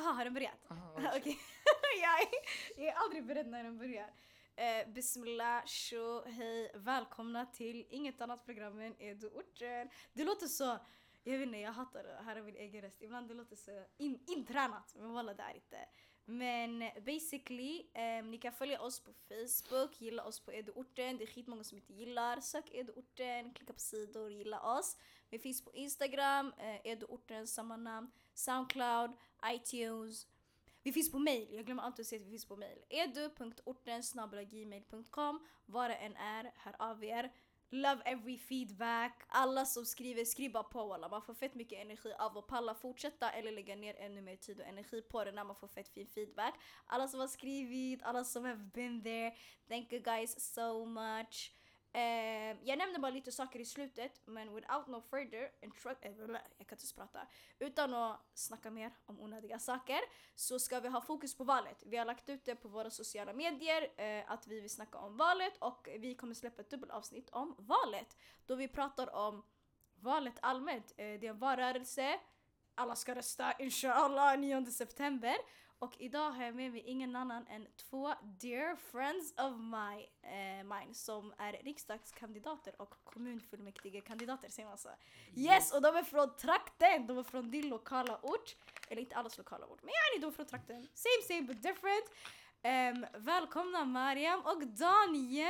Aha, har den börjat? Okej. jag, är, jag är aldrig beredd när den börjar. Eh, bismillah, tjo, hej, välkomna till inget annat program än Edo-orten. Det låter så, jag vet inte, jag hatar det här är min egen röst. Ibland det låter så in, intränat, men walla det är inte. Men basically, eh, ni kan följa oss på Facebook, gilla oss på Edo-orten. Det är skitmånga som inte gillar. Sök Edo-orten, klicka på sidor, gilla oss. Vi finns på Instagram, eh, Edo-orten, samma namn. Soundcloud, iTunes. Vi finns på mail, jag glömmer alltid att säga att vi finns på mail. edu.orten.gmail.com Vad det än är, hör av er. Love every feedback. Alla som skriver, skriv bara på alla. Man får fett mycket energi av att palla fortsätta eller lägga ner ännu mer tid och energi på det när man får fett fin feedback. Alla som har skrivit, alla som have been there. Thank you guys so much. Eh, jag nämnde bara lite saker i slutet, men without no further intro- eh, jag kan inte prata. Utan att snacka mer om onödiga saker så ska vi ha fokus på valet. Vi har lagt ut det på våra sociala medier eh, att vi vill snacka om valet och vi kommer släppa ett dubbelavsnitt om valet. Då vi pratar om valet allmänt. Eh, det är en valrörelse. Alla ska rösta inshallah 9 september. Och idag har jag med mig ingen annan än två dear friends of my, eh, mine som är riksdagskandidater och kommunfullmäktigekandidater säger man så. Yes, och de är från trakten! De är från din lokala ort. Eller inte allas lokala ort, men yani de är från trakten. Same same but different. Ehm, välkomna Mariam och Daniel!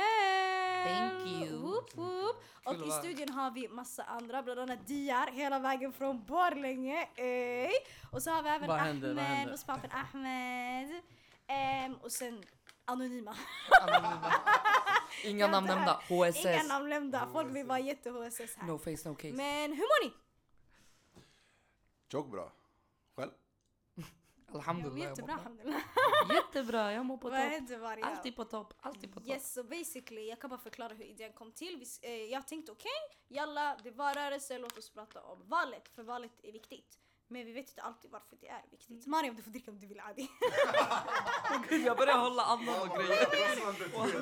Thank you. Woop, woop. Och i studion har vi massa andra, bland annat Diyar hela vägen från Borlänge. Ey. Och så har vi även Vad Ahmed händer? hos pappen Ahmed. Ehm, och sen anonyma. Anonyma. Inga namn nämnda. HSS. Inga namn nämnda. Folk vill vara jätte-HSS här. No face, no case. Men hur mår ni? Tjock bra. Själv? Alhamdulillah. jag Jättebra alhamdulillah. Jättebra, jag mår på topp. Alltid på topp, alltid på topp. Yes, so basically, jag kan bara förklara hur idén kom till. Vi, eh, jag tänkte okej, jalla, det var rörelse, låt oss prata om valet, för valet är viktigt. Men vi vet inte alltid varför det är viktigt. Mariam, du får dricka om du vill Adi. Gud, jag börjar hålla andan och grejer.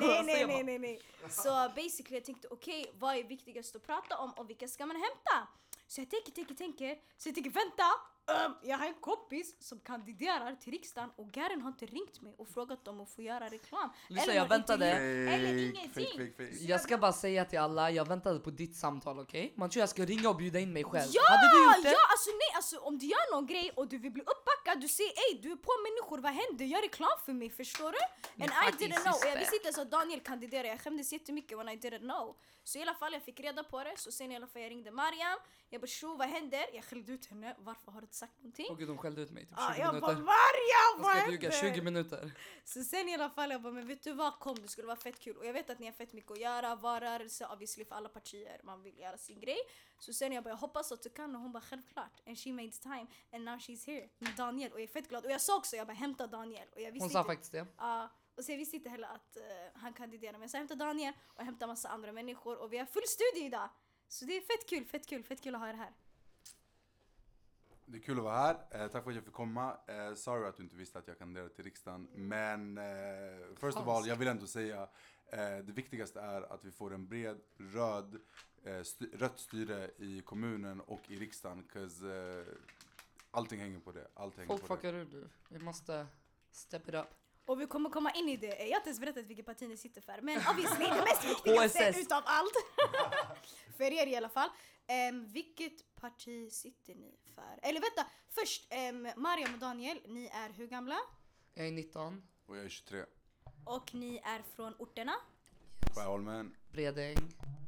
nej, nej, nej, nej, nej. Så basically, jag tänkte okej, vad är viktigast att prata om och vilka ska man hämta? Så jag tänker, tänker, tänker. Så jag tänker, vänta! Ehm, jag har en kompis som kandiderar till riksdagen och Garen har inte ringt mig och frågat om att få göra reklam. Lyssna, Eller jag väntade. intervju, Eller Fake, ingenting. fake, fake, fake. Jag ska bara säga till alla, jag väntade på ditt samtal okej? Man tror jag ska ringa och bjuda in mig själv. Ja! Hade du gjort det? Ja, alltså nej, alltså om du gör någon grej och du vill bli uppbackad, du säger ey du är på människor, vad händer? Gör reklam för mig, förstår du? And I didn't know, och jag sister. visste inte ens att Daniel kandiderade, jag skämdes jättemycket when I didn't know. Så i alla fall jag fick reda på det, så sen i alla fall jag ringde Mariam, jag bara tjo vad händer? Jag skällde ut henne, varför har du inte sagt någonting? Åh gud, de skällde ut mig typ 20 Ah, jag bara minuter. Mariam Jag vad ska ljuga, 20 händer? minuter. Så sen i alla fall jag bara, men vet du vad, kom det skulle vara fett kul. Och jag vet att ni har fett mycket att göra, valrörelse obviously för alla partier, man vill göra sin grej. Så sen jag bara, jag hoppas att du kan och hon bara självklart. And she made time and now she's here med Daniel och jag är fett glad. Och jag sa också, jag bara hämta Daniel. Och jag visste Hon sa inte, faktiskt det. Ja, och så jag visste inte heller att eh, han kandiderar. Men jag sa hämta Daniel och hämta massa andra människor och vi har full studio idag. Så det är fett kul, fett kul, fett kul att ha er här. Det är kul att vara här. Eh, tack för att jag fick komma. Eh, sorry att du inte visste att jag kandiderade till riksdagen. Men eh, first of all, jag vill ändå säga eh, det viktigaste är att vi får en bred röd, eh, st rött styre i kommunen och i riksdagen. 'cause, eh, allting hänger på det. Allt hänger Folk på det. fuckar ur nu. Vi måste step it up. Och vi kommer komma in i det. Jag har inte ens berättat vilket parti ni sitter för. Men obviously det mest viktigaste utav allt. för er i alla fall. Um, vilket parti sitter ni för? Eller vänta, först um, Mariam och Daniel, ni är hur gamla? Jag är 19, Och jag är 23. Och ni är från orterna? Skärholmen. Bredäng.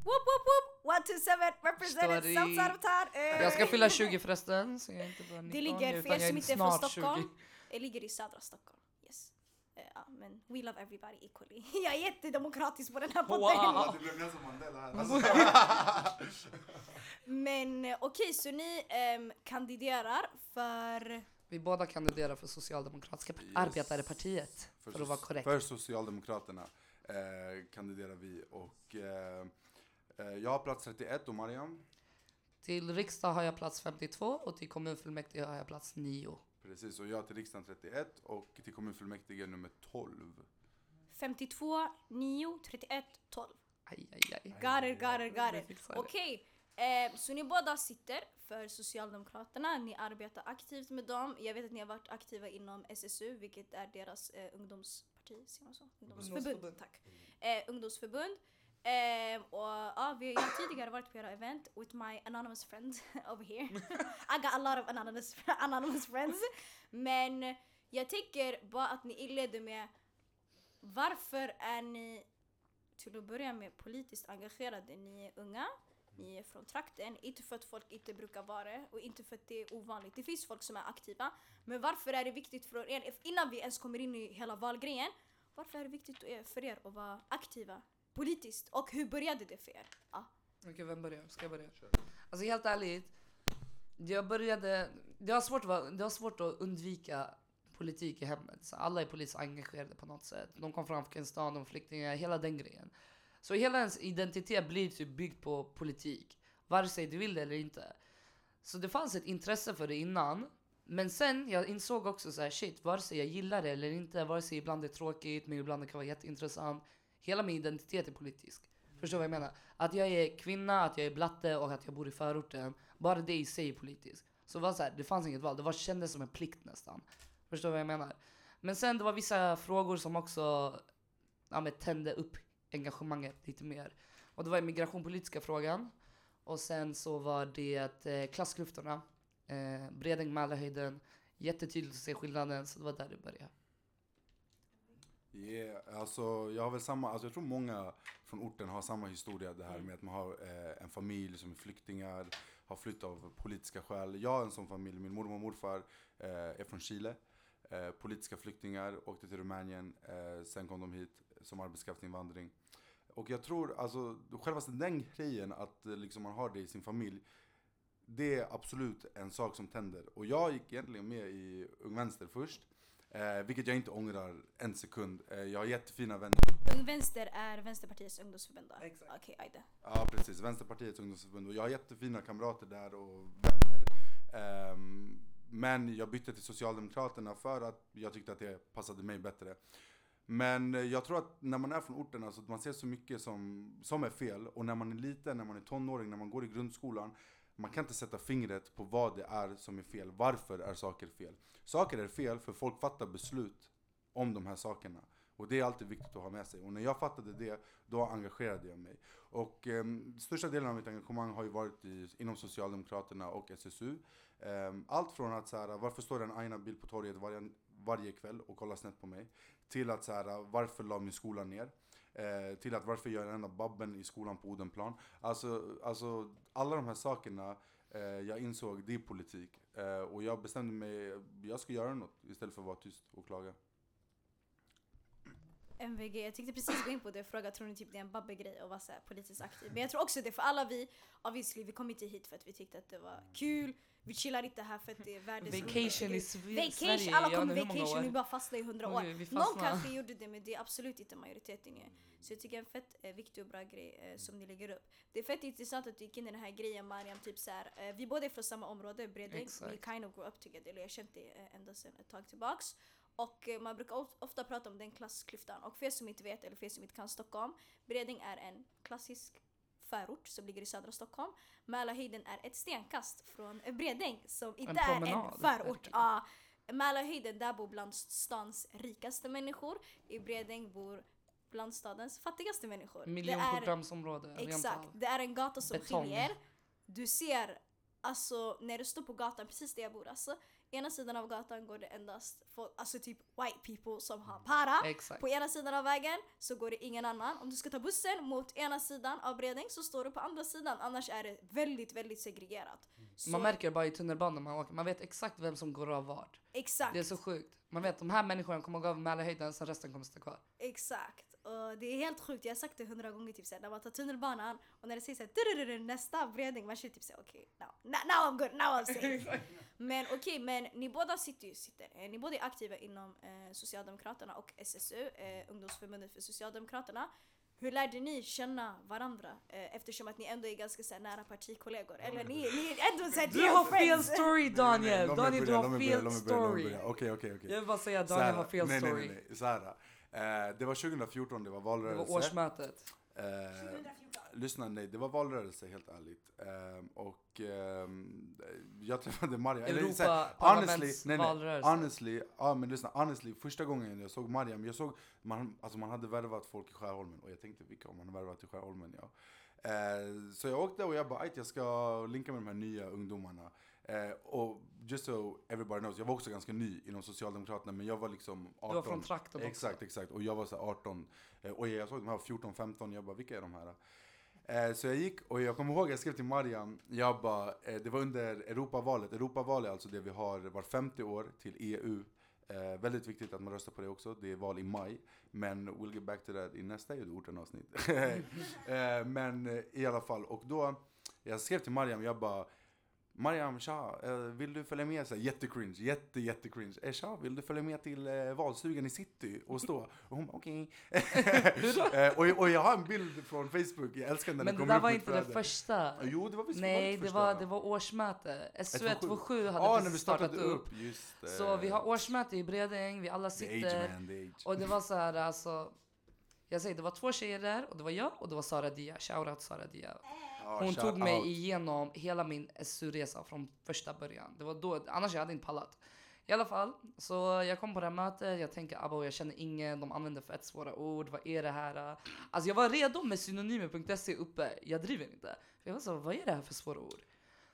Whoop whoop whoop! 127 represented. South! Eh. Jag ska fylla 20 förresten, så jag är inte bara 19 Det ligger, för er jag som inte är från snart Stockholm, 20. det ligger i södra Stockholm. Yes. Ja, men we love everybody equally. Jag är jättedemokratisk på den här podden. Wow. Det blev Nelson Mandela här. Alltså. Men eh, okej, så ni ehm, kandiderar för... Vi båda kandiderar för Socialdemokratiska Yes. arbetarepartiet, för, att vara korrekt. För Socialdemokraterna eh, kandiderar vi och eh, eh, jag har plats 31 och Mariam. Till riksdag har jag plats 52 och till kommunfullmäktige har jag plats 9. Precis, och jag till riksdagen 31 och till kommunfullmäktige nummer 12. 52, 9, 31, 12. Aj, aj, aj. Got it, got it, got it. Okej, Eh, så ni båda sitter för Socialdemokraterna, ni arbetar aktivt med dem. Jag vet att ni har varit aktiva inom SSU, vilket är deras eh, ungdomsparti, säger man så? Ungdomsförbund. Ungdomsförbund. Tack. Eh, ungdomsförbund. Eh, och ja, vi har tidigare varit på era event with my anonymous friend over here. I got a lot of anonymous, anonymous friends. Men jag tänker bara att ni inleder med varför är ni till att börja med politiskt engagerade? Ni är unga, ni är från trakten, inte för att folk inte brukar vara det och inte för att det är ovanligt. Det finns folk som är aktiva. Men varför är det viktigt för er, innan vi ens kommer in i hela valgrejen, varför är det viktigt för er att vara aktiva politiskt? Och hur började det för er? Ja. Okej, vem börjar? Ska jag börja? Alltså helt ärligt, jag började... Det har svårt det har svårt att undvika politik i hemmet. Så alla är politiskt engagerade på något sätt. De kom från Afghanistan, de flyktingar, hela den grejen. Så hela ens identitet blir typ byggd på politik. Vare sig du vill det eller inte. Så det fanns ett intresse för det innan. Men sen jag insåg också så här, shit, vare sig jag gillar det eller inte, vare sig ibland det är tråkigt, men ibland det kan vara jätteintressant. Hela min identitet är politisk. Förstår du vad jag menar? Att jag är kvinna, att jag är blatte och att jag bor i förorten. Bara det i sig är politiskt. Så det var så här, det fanns inget val, det var, kändes som en plikt nästan. Förstår du vad jag menar? Men sen det var vissa frågor som också ja, men, tände upp engagemanget lite mer. Och det var migrationspolitiska frågan. Och sen så var det eh, klassklyftorna. Eh, Bredäng, Mälarhöjden. Jättetydligt att se skillnaden, så det var där det började. Yeah, alltså jag har väl samma, alltså jag tror många från orten har samma historia det här med att man har eh, en familj som är flyktingar, har flytt av politiska skäl. Jag har en sån familj, min mormor och morfar eh, är från Chile. Eh, politiska flyktingar, åkte till Rumänien, eh, sen kom de hit som arbetskraftsinvandring. Och jag tror, alltså själva den grejen att eh, liksom, man har det i sin familj, det är absolut en sak som tänder. Och jag gick egentligen med i Ung Vänster först. Eh, vilket jag inte ångrar en sekund. Eh, jag har jättefina vänner. Ung Vänster är Vänsterpartiets ungdomsförbund då? Exakt. Okej, okay, ajde. Ja precis, Vänsterpartiets ungdomsförbund. Och jag har jättefina kamrater där och vänner. Eh, men jag bytte till Socialdemokraterna för att jag tyckte att det passade mig bättre. Men eh, jag tror att när man är från orten, alltså, man ser så mycket som, som är fel. Och när man är liten, när man är tonåring, när man går i grundskolan. Man kan inte sätta fingret på vad det är som är fel. Varför är saker fel? Saker är fel för folk fattar beslut om de här sakerna. Och det är alltid viktigt att ha med sig. Och när jag fattade det, då engagerade jag mig. Och eh, största delen av mitt engagemang har ju varit i, inom Socialdemokraterna och SSU. Eh, allt från att så här, varför står det en Aina-bild på torget varje, varje kväll och kollar snett på mig? Till att så här, varför la min skola ner? Eh, till att varför gör jag den enda babben i skolan på Odenplan? Alltså, alltså alla de här sakerna eh, jag insåg, det är politik. Eh, och jag bestämde mig, jag ska göra något istället för att vara tyst och klaga. MVG, jag tänkte precis gå in på det och fråga, tror ni typ det är en babbe-grej att vara så politiskt aktiv? Men jag tror också det för alla vi, obviously vi kom inte hit för att vi tyckte att det var kul, vi chillar inte här för att det är världens Vacation i Sverige. Vacation, alla kommer vacation vi bara fastnar i hundra år. Någon kanske gjorde det men det är absolut inte majoriteten ju. Så jag tycker det är en fett eh, viktig och bra grej eh, som ni lägger upp. Det är fett intressant att du gick in i den här grejen Mariam, typ såhär, eh, vi båda är från samma område, Bredäng. We kind of grew up together, eller jag har känt det eh, ända sedan ett tag tillbaks. Och eh, man brukar ofta prata om den klassklyftan. Och för er som inte vet, eller för er som inte kan Stockholm, Bredäng är en klassisk förort som ligger i södra Stockholm. Mälarhöjden är ett stenkast från Bredäng som inte en är en förort. Ja, Mälarhöjden, där bor bland stans rikaste människor. I Bredäng bor bland stadens fattigaste människor. Miljonprogramsområde. Exakt, det är en gata som Betong. skiljer. Du ser, alltså när du står på gatan, precis där jag bor, alltså ena sidan av gatan går det endast folk, alltså typ white people som har para. Exakt. På ena sidan av vägen så går det ingen annan. Om du ska ta bussen mot ena sidan av Bredäng så står du på andra sidan. Annars är det väldigt, väldigt segregerat. Så... Man märker det bara i tunnelbanan man åker. Man vet exakt vem som går av vart. Exakt. Det är så sjukt. Man vet de här människorna kommer gå av Mälarhöjden, sen resten kommer stå kvar. Exakt. Och det är helt sjukt, jag har sagt det hundra gånger typ såhär, när man tar tunnelbanan och när det säger såhär nästa bredning, man känner typ såhär okej, okay, now, now I'm good, now I'm safe. men okej, okay, men ni båda sitter ju, sitter, eh, ni båda är aktiva inom eh, Socialdemokraterna och SSU, eh, ungdomsförbundet för Socialdemokraterna. Hur lärde ni känna varandra? Eh, eftersom att ni ändå är ganska så nära partikollegor. Eller ni, ni är ändå såhär Du har fel story Daniel! Daniel du har fel story. Okej okej okej. Jag vill bara säga att Daniel har fel story. Nej nej nej, Eh, det var 2014, det var valrörelse. Det var årsmötet. Eh, 2014. lyssna nej, det var valrörelse helt ärligt. Ehm, och ehm, jag träffade Mariam. eller så här, Europaparlaments nej, nej, valrörelse. Honestly, ja men lyssna, honestly, första gången jag såg Mariam, jag såg, man, alltså man hade värvat folk i Skärholmen och jag tänkte vilka har man värvat i Skärholmen ja. Eh, så jag åkte och jag bara, "Ajt, jag ska linka med de här nya ungdomarna. Eh, och just so everybody knows, jag var också ganska ny inom Socialdemokraterna men jag var liksom 18. Du var från trakten också. Exakt, exakt. Och jag var så här 18. Eh, och jag såg de här 14, 15, jag bara vilka är de här? Eh, så jag gick och jag kommer ihåg, jag skrev till Mariam, jag bara, eh, det var under Europavalet. Europavalet är alltså det vi har var 50 år till EU. Eh, väldigt viktigt att man röstar på det också. Det är val i maj. Men we'll get back to that i nästa orten avsnitt. eh, men eh, i alla fall, och då, jag skrev till Mariam, jag bara Mariam, tja, eh, vill du följa med? Så här, jättecringe, jätte, jättecringe. Eh, tja, vill du följa med till eh, valstugan i city och stå? Och hon bara, okej. eh, och, och jag har en bild från Facebook, jag älskar när Men det det där var inte det första. Jo, det var visst Nej, det det första, var, va? det var årsmöte. SU 127. 127 hade vi precis startat startade upp. upp. Just det. Så vi har årsmöte i Bredäng, vi alla The age sitter. man, the age. Och det var så här, alltså. Jag säger, det var två tjejer där och det var jag och det var Sara Dia. Shoutout Sara Dia. Hon tog mig out. igenom hela min SU-resa från första början. Det var då, annars jag hade inte pallat. I alla fall, så jag kom på det här mötet, jag tänker abo jag känner ingen, de använder fett svåra ord, vad är det här? Alltså jag var redo med synonymer.se uppe, jag driver inte. Jag var så, vad är det här för svåra ord?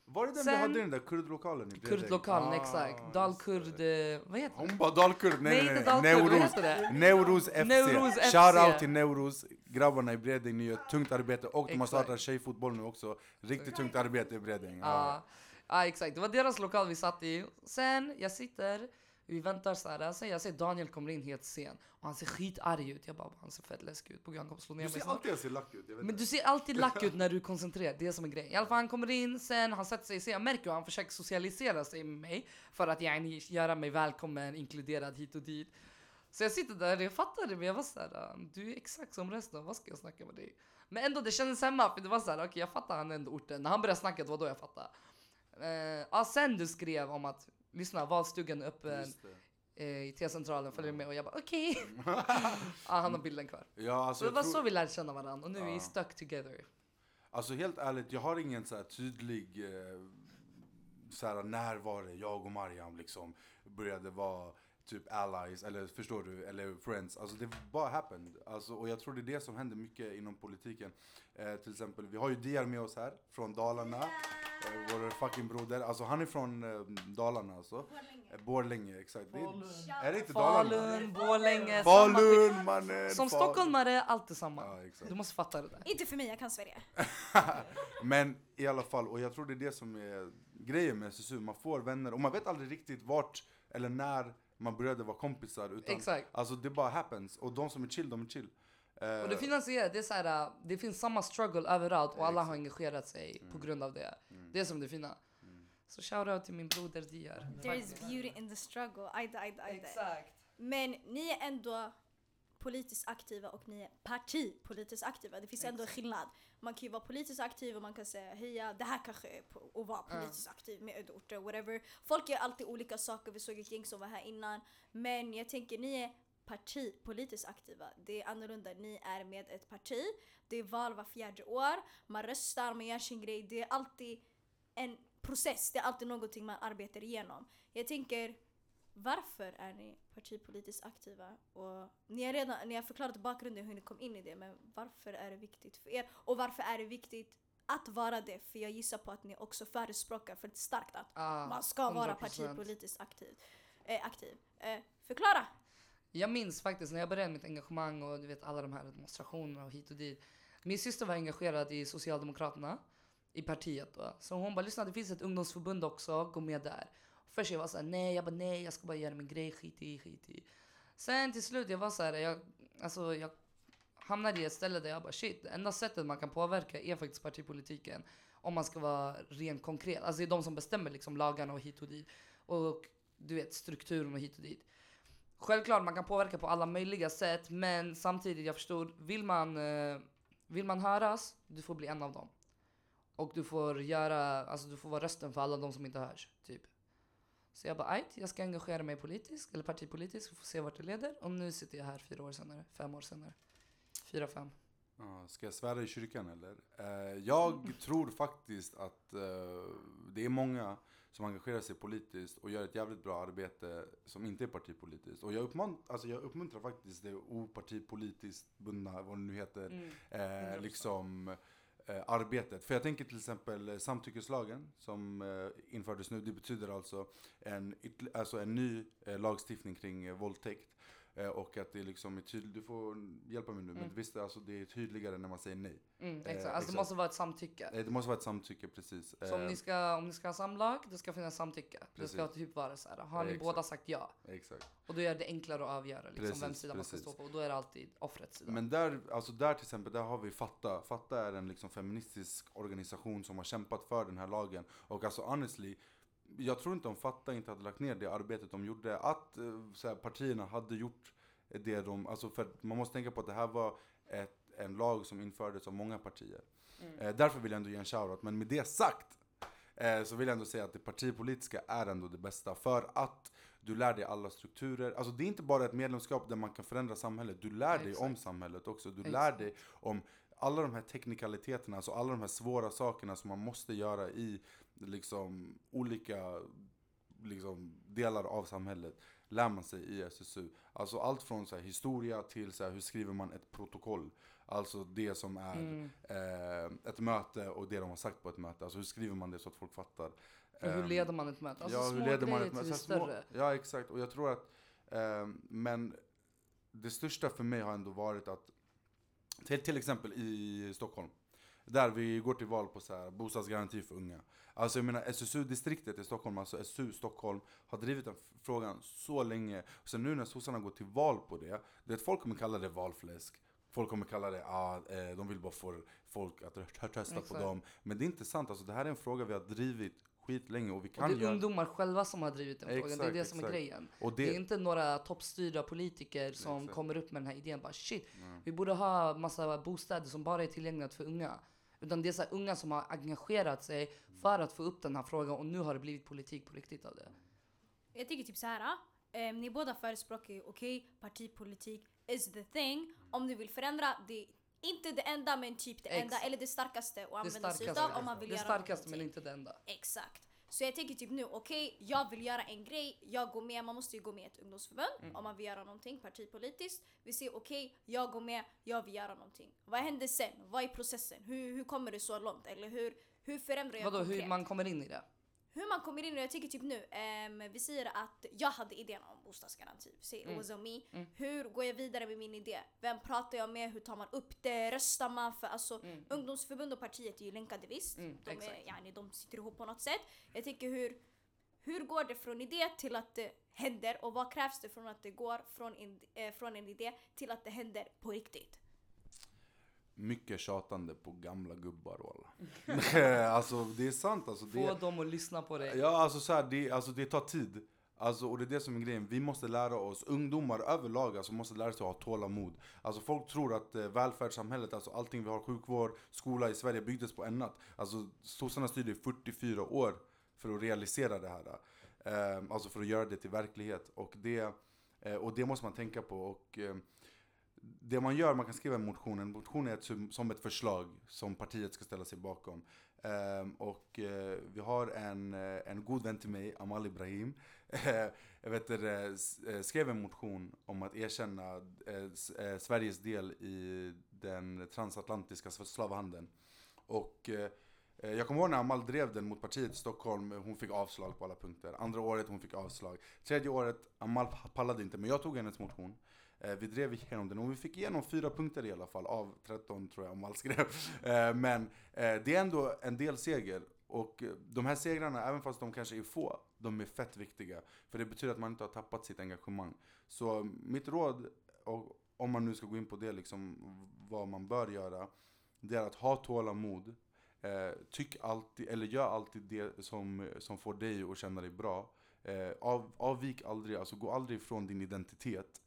Var det den Sen- vi hade den där kurdlokalen i? Kurdlokalen, Ah, exakt. Dalkurd, eh, vad heter det? Hon bara dalkurd, nej Nej, nej nej, Neuros. Neuros FC. Neuros FC. Shoutout till Neuros, grabbarna i Bredäng, ni gör ett tungt arbete och de har Exakt. startat tjejfotboll nu också. Riktigt tungt arbete i Bredäng. Ja, ja exakt. Det var deras lokal vi satt i. Sen, jag sitter, vi väntar så här. Sen jag ser Daniel kommer in helt sen och han ser skitarg ut. Jag bara, han ser fett läskig ut. På han kommer slå ner Du mig ser alltid jag ser lack ut, Men du ser alltid lack ut när du är koncentrerad, det är som är grejen. I alla fall han kommer in, sen han sätter sig, sen jag märker hur han försöker socialisera sig med mig för att yani, göra mig välkommen, inkluderad hit och dit. Så jag sitter där och jag fattade men jag var såhär, du är exakt som resten, vad ska jag snacka med dig? Men ändå det kändes hemma för det var såhär, okej jag fattar han ändå orten. När han började snacka det var då jag fattade. Uh, ja, sen du skrev om att, lyssna valstugan är öppen det. eh, i T-centralen, följer med och jag bara okej. ja, han har bilden kvar. Ja, alltså, Så det var tror- så vi lärde känna varandra och nu är vi Ja. stuck together. Alltså helt ärligt, jag har ingen så här tydlig eh, så här, när var det jag och Mariam liksom började vara typ allies, eller förstår du, eller friends. Alltså det bara happened. Alltså, och jag tror det är det som händer mycket inom politiken. Eh, till exempel, vi har ju Diar med oss här, från Dalarna. Eh, vår fucking broder. Alltså han är från eh, Dalarna alltså. Eh, Borlänge, exakt. Det är, är det inte Dalarna? Falun, Borlänge. Falun mannen! Som Fal- stockholmare, allt är samma. Ja. Du måste fatta det där. Inte för mig, jag kan Sverige. Men i alla fall, och jag tror det är det som är grejen med SSU. Man får vänner och man vet aldrig riktigt vart eller när man började vara kompisar. Utan, Exakt. Alltså det bara happens. Och de som är chill, de är chill. Eh, Och det finansierar, det är så här, det finns samma struggle överallt och alla har engagerat sig på Mm. grund av det. Mm. Det är som det fina. Mm. Så shoutout till min broder Diar. There is beauty in the struggle. Ajde, ajde, ajde. Exakt. Men ni är ändå politiskt aktiva och ni är partipolitiskt aktiva. Det finns ändå en skillnad. Man kan ju vara politiskt aktiv och man kan säga heja, det här kanske är att vara politiskt aktiv med ödeorter, whatever. Folk gör alltid olika saker, vi såg ett gäng som var här innan. Men jag tänker ni är partipolitiskt aktiva. Det är annorlunda, ni är med ett parti. Det är val var fjärde år, man röstar, man gör sin grej. Det är alltid en process, det är alltid någonting man arbetar igenom. Jag tänker, varför är ni partipolitiskt aktiva? Och ni, har redan, ni har förklarat bakgrunden hur ni kom in i det, men varför är det viktigt för er? Och varför är det viktigt att vara det? För jag gissar på att ni också förespråkar för ett starkt att Ah, man ska vara 100%. partipolitiskt aktiv. Eh, aktiv. Eh, förklara! Jag minns faktiskt när jag började mitt engagemang och du vet alla de här demonstrationerna och hit och dit. Min syster var engagerad i Socialdemokraterna, i partiet då. Så hon bara lyssna det finns ett ungdomsförbund också, gå med där. Först jag var såhär nej, jag bara nej jag ska bara göra min grej, skit i, skit i. Sen till slut jag var såhär, jag, alltså jag hamnade i ett ställe där jag bara shit, det enda sättet man kan påverka är faktiskt partipolitiken. Om man ska vara rent konkret. Alltså det är de som bestämmer liksom lagarna och hit och dit. Och du vet strukturen och hit och dit. Självklart man kan påverka på alla möjliga sätt men samtidigt jag förstår, vill man, eh, vill man höras, du får bli en av dem. Och du får göra, alltså du får vara rösten för alla de som inte hörs. Typ. Så jag bara, ajt, jag ska engagera mig politiskt, eller partipolitiskt, vi får se vart det leder. Och nu sitter jag här fyra år senare, fem år senare. Fyra, fem. Ja, ska jag svära i kyrkan eller? Eh, jag tror faktiskt att eh, det är många som engagerar sig politiskt och gör ett jävligt bra arbete som inte är partipolitiskt. Och jag, uppmunt alltså jag uppmuntrar faktiskt det opartipolitiskt bundna, vad det nu heter, Mm. eh, 100%. liksom Eh, arbetet. För jag tänker till exempel eh, samtyckeslagen som eh, infördes nu. Det betyder alltså en, alltså en ny eh, lagstiftning kring eh, våldtäkt. Eh, och att det liksom är tydligt, du får hjälpa mig nu, men Mm. visst alltså det är tydligare när man säger nej. Mm, Eh, exakt. Alltså exakt. det måste vara ett samtycke. Eh, Det måste vara ett samtycke precis. Så om ni, ska, om ni ska ha samlag, det ska finnas samtycke. Det ska Precis. typ vara så här. Har ni exakt. båda sagt ja? Exakt. Och då är det enklare att avgöra liksom, vem Precis, sida man ska precis. stå på. Och då är det alltid offrets sida. Men där, alltså där till exempel, där har vi Fatta. Fatta är en liksom feministisk organisation som har kämpat för den här lagen. Och alltså honestly, jag tror inte om Fatta inte hade lagt ner det arbetet de gjorde, att eh, så här, partierna hade gjort det de, alltså för man måste tänka på att det här var ett, en lag som infördes av många partier. Mm. Eh, därför vill jag ändå ge en shoutout, men med det sagt eh, så vill jag ändå säga att det partipolitiska är ändå det bästa. För att du lär dig alla strukturer. Alltså det är inte bara ett medlemskap där man kan förändra samhället. Du lär dig om Exakt. samhället också. Du lär Exakt. dig om alla de här teknikaliteterna, alltså alla de här svåra sakerna som man måste göra i liksom olika liksom, delar av samhället lär man sig i SSU. Alltså allt från så här, historia till så här, hur skriver man ett protokoll. Alltså det som är Mm. eh, ett möte och det de har sagt på ett möte. Alltså hur skriver man det så att folk fattar. Och hur Ehm, leder man ett möte? Alltså ja, små hur leder man ett möte? större. Små, ja, exakt. Och jag tror att, ehm, men det största för mig har ändå varit att, till, till exempel i Stockholm, där vi går till val på så här, bostadsgaranti för unga. Alltså jag menar SSU-distriktet i Stockholm, alltså SSU Stockholm, har drivit den frågan så länge. Och sen nu när sossarna går till val på det, det att folk kommer kalla det valfläsk. Folk kommer kalla det, ah, de vill bara få folk att rö- rösta på Exakt. dem. Men det är inte sant, alltså det här är en fråga vi har drivit skitlänge och vi Och kan det är göra... ungdomar själva som har drivit den frågan. Det är Exakt, det som är exakt. grejen. Och Det det, är inte några toppstyrda politiker som Exakt. kommer upp med den här idén. Bara shit, Mm. vi borde ha massa bostäder som bara är tillgängliga för unga. Utan det är så unga som har engagerat sig för att få upp den här frågan och nu har det blivit politik på riktigt av det. Jag tycker typ så här. eh, ni båda förespråkar ju okej, partipolitik is the thing. Om du vill förändra, det är inte det enda men typ det enda Ex- eller det starkaste att Det använda sig utav om man vill det göra starkaste men inte det enda. Exakt. Så jag tänker typ nu, okej, jag vill göra en grej, jag går med, man måste ju gå med i ett ungdomsförbund Mm. om man vill göra någonting partipolitiskt. Vi säger okej, jag går med, jag vill göra någonting. Vad händer sen? Vad är processen? Hur, hur kommer det så långt? Eller hur, hur förändrar jag Vadå konkret? hur man kommer in i det? Hur man kommer in det, jag tycker typ nu, ehm, vi säger att jag hade idén om bostadsgaranti. Säg Mm. it was on me. Mm. Hur går jag vidare med min idé? Vem pratar jag med? Hur tar man upp det? Röstar man? För alltså Mm. ungdomsförbund och partiet är ju länkade visst. Mm, de, är, yani, de sitter ihop på något sätt. Jag tänker hur, hur går det från idé till att det händer? Och vad krävs det från att det går från en, eh, från en idé till att det händer på riktigt? Mycket tjatande på gamla gubbar walla. alltså det är sant alltså. Det, Få dem att lyssna på dig. Ja, alltså så här, det, alltså det tar tid. Alltså, och det är det som är grejen, vi måste lära oss, ungdomar överlag alltså, måste lära sig att ha tålamod. Alltså folk tror att eh, välfärdssamhället, alltså allting vi har, sjukvård, skola i Sverige byggdes på en natt. Alltså sossarna styrde i 44 år för att realisera det här. Eh, alltså för att göra det till verklighet. Och det, eh, och det måste man tänka på. Och, eh, det man gör, man kan skriva en motion. En motion är ett, som- ett förslag som partiet ska ställa sig bakom. Ehm, och eh, vi har en, eh, en god vän till mig, Amal Ibrahim. jag vet, eh, det, eh, skrev en motion om att erkänna eh, Sveriges del i den transatlantiska slavhandeln. Och eh, jag kommer ihåg när Amal drev den mot partiet i Stockholm, hon fick avslag på alla punkter. Andra året hon fick avslag. Tredje året, Amal pallade inte, men jag tog hennes motion. Eh, vi drev igenom den och vi fick igenom fyra punkter i alla fall av 13 tror jag Amal skrev. Eh, men eh, det är ändå en del seger. Och de här segrarna, även fast de kanske är få, de är fett viktiga. För det betyder att man inte har tappat sitt engagemang. Så mitt råd, och om man nu ska gå in på det, liksom, vad man bör göra, det är att ha tålamod. Eh, tyck alltid, eller gör alltid det som, som får dig att känna dig bra. Eh, av, avvik aldrig, alltså gå aldrig ifrån din identitet.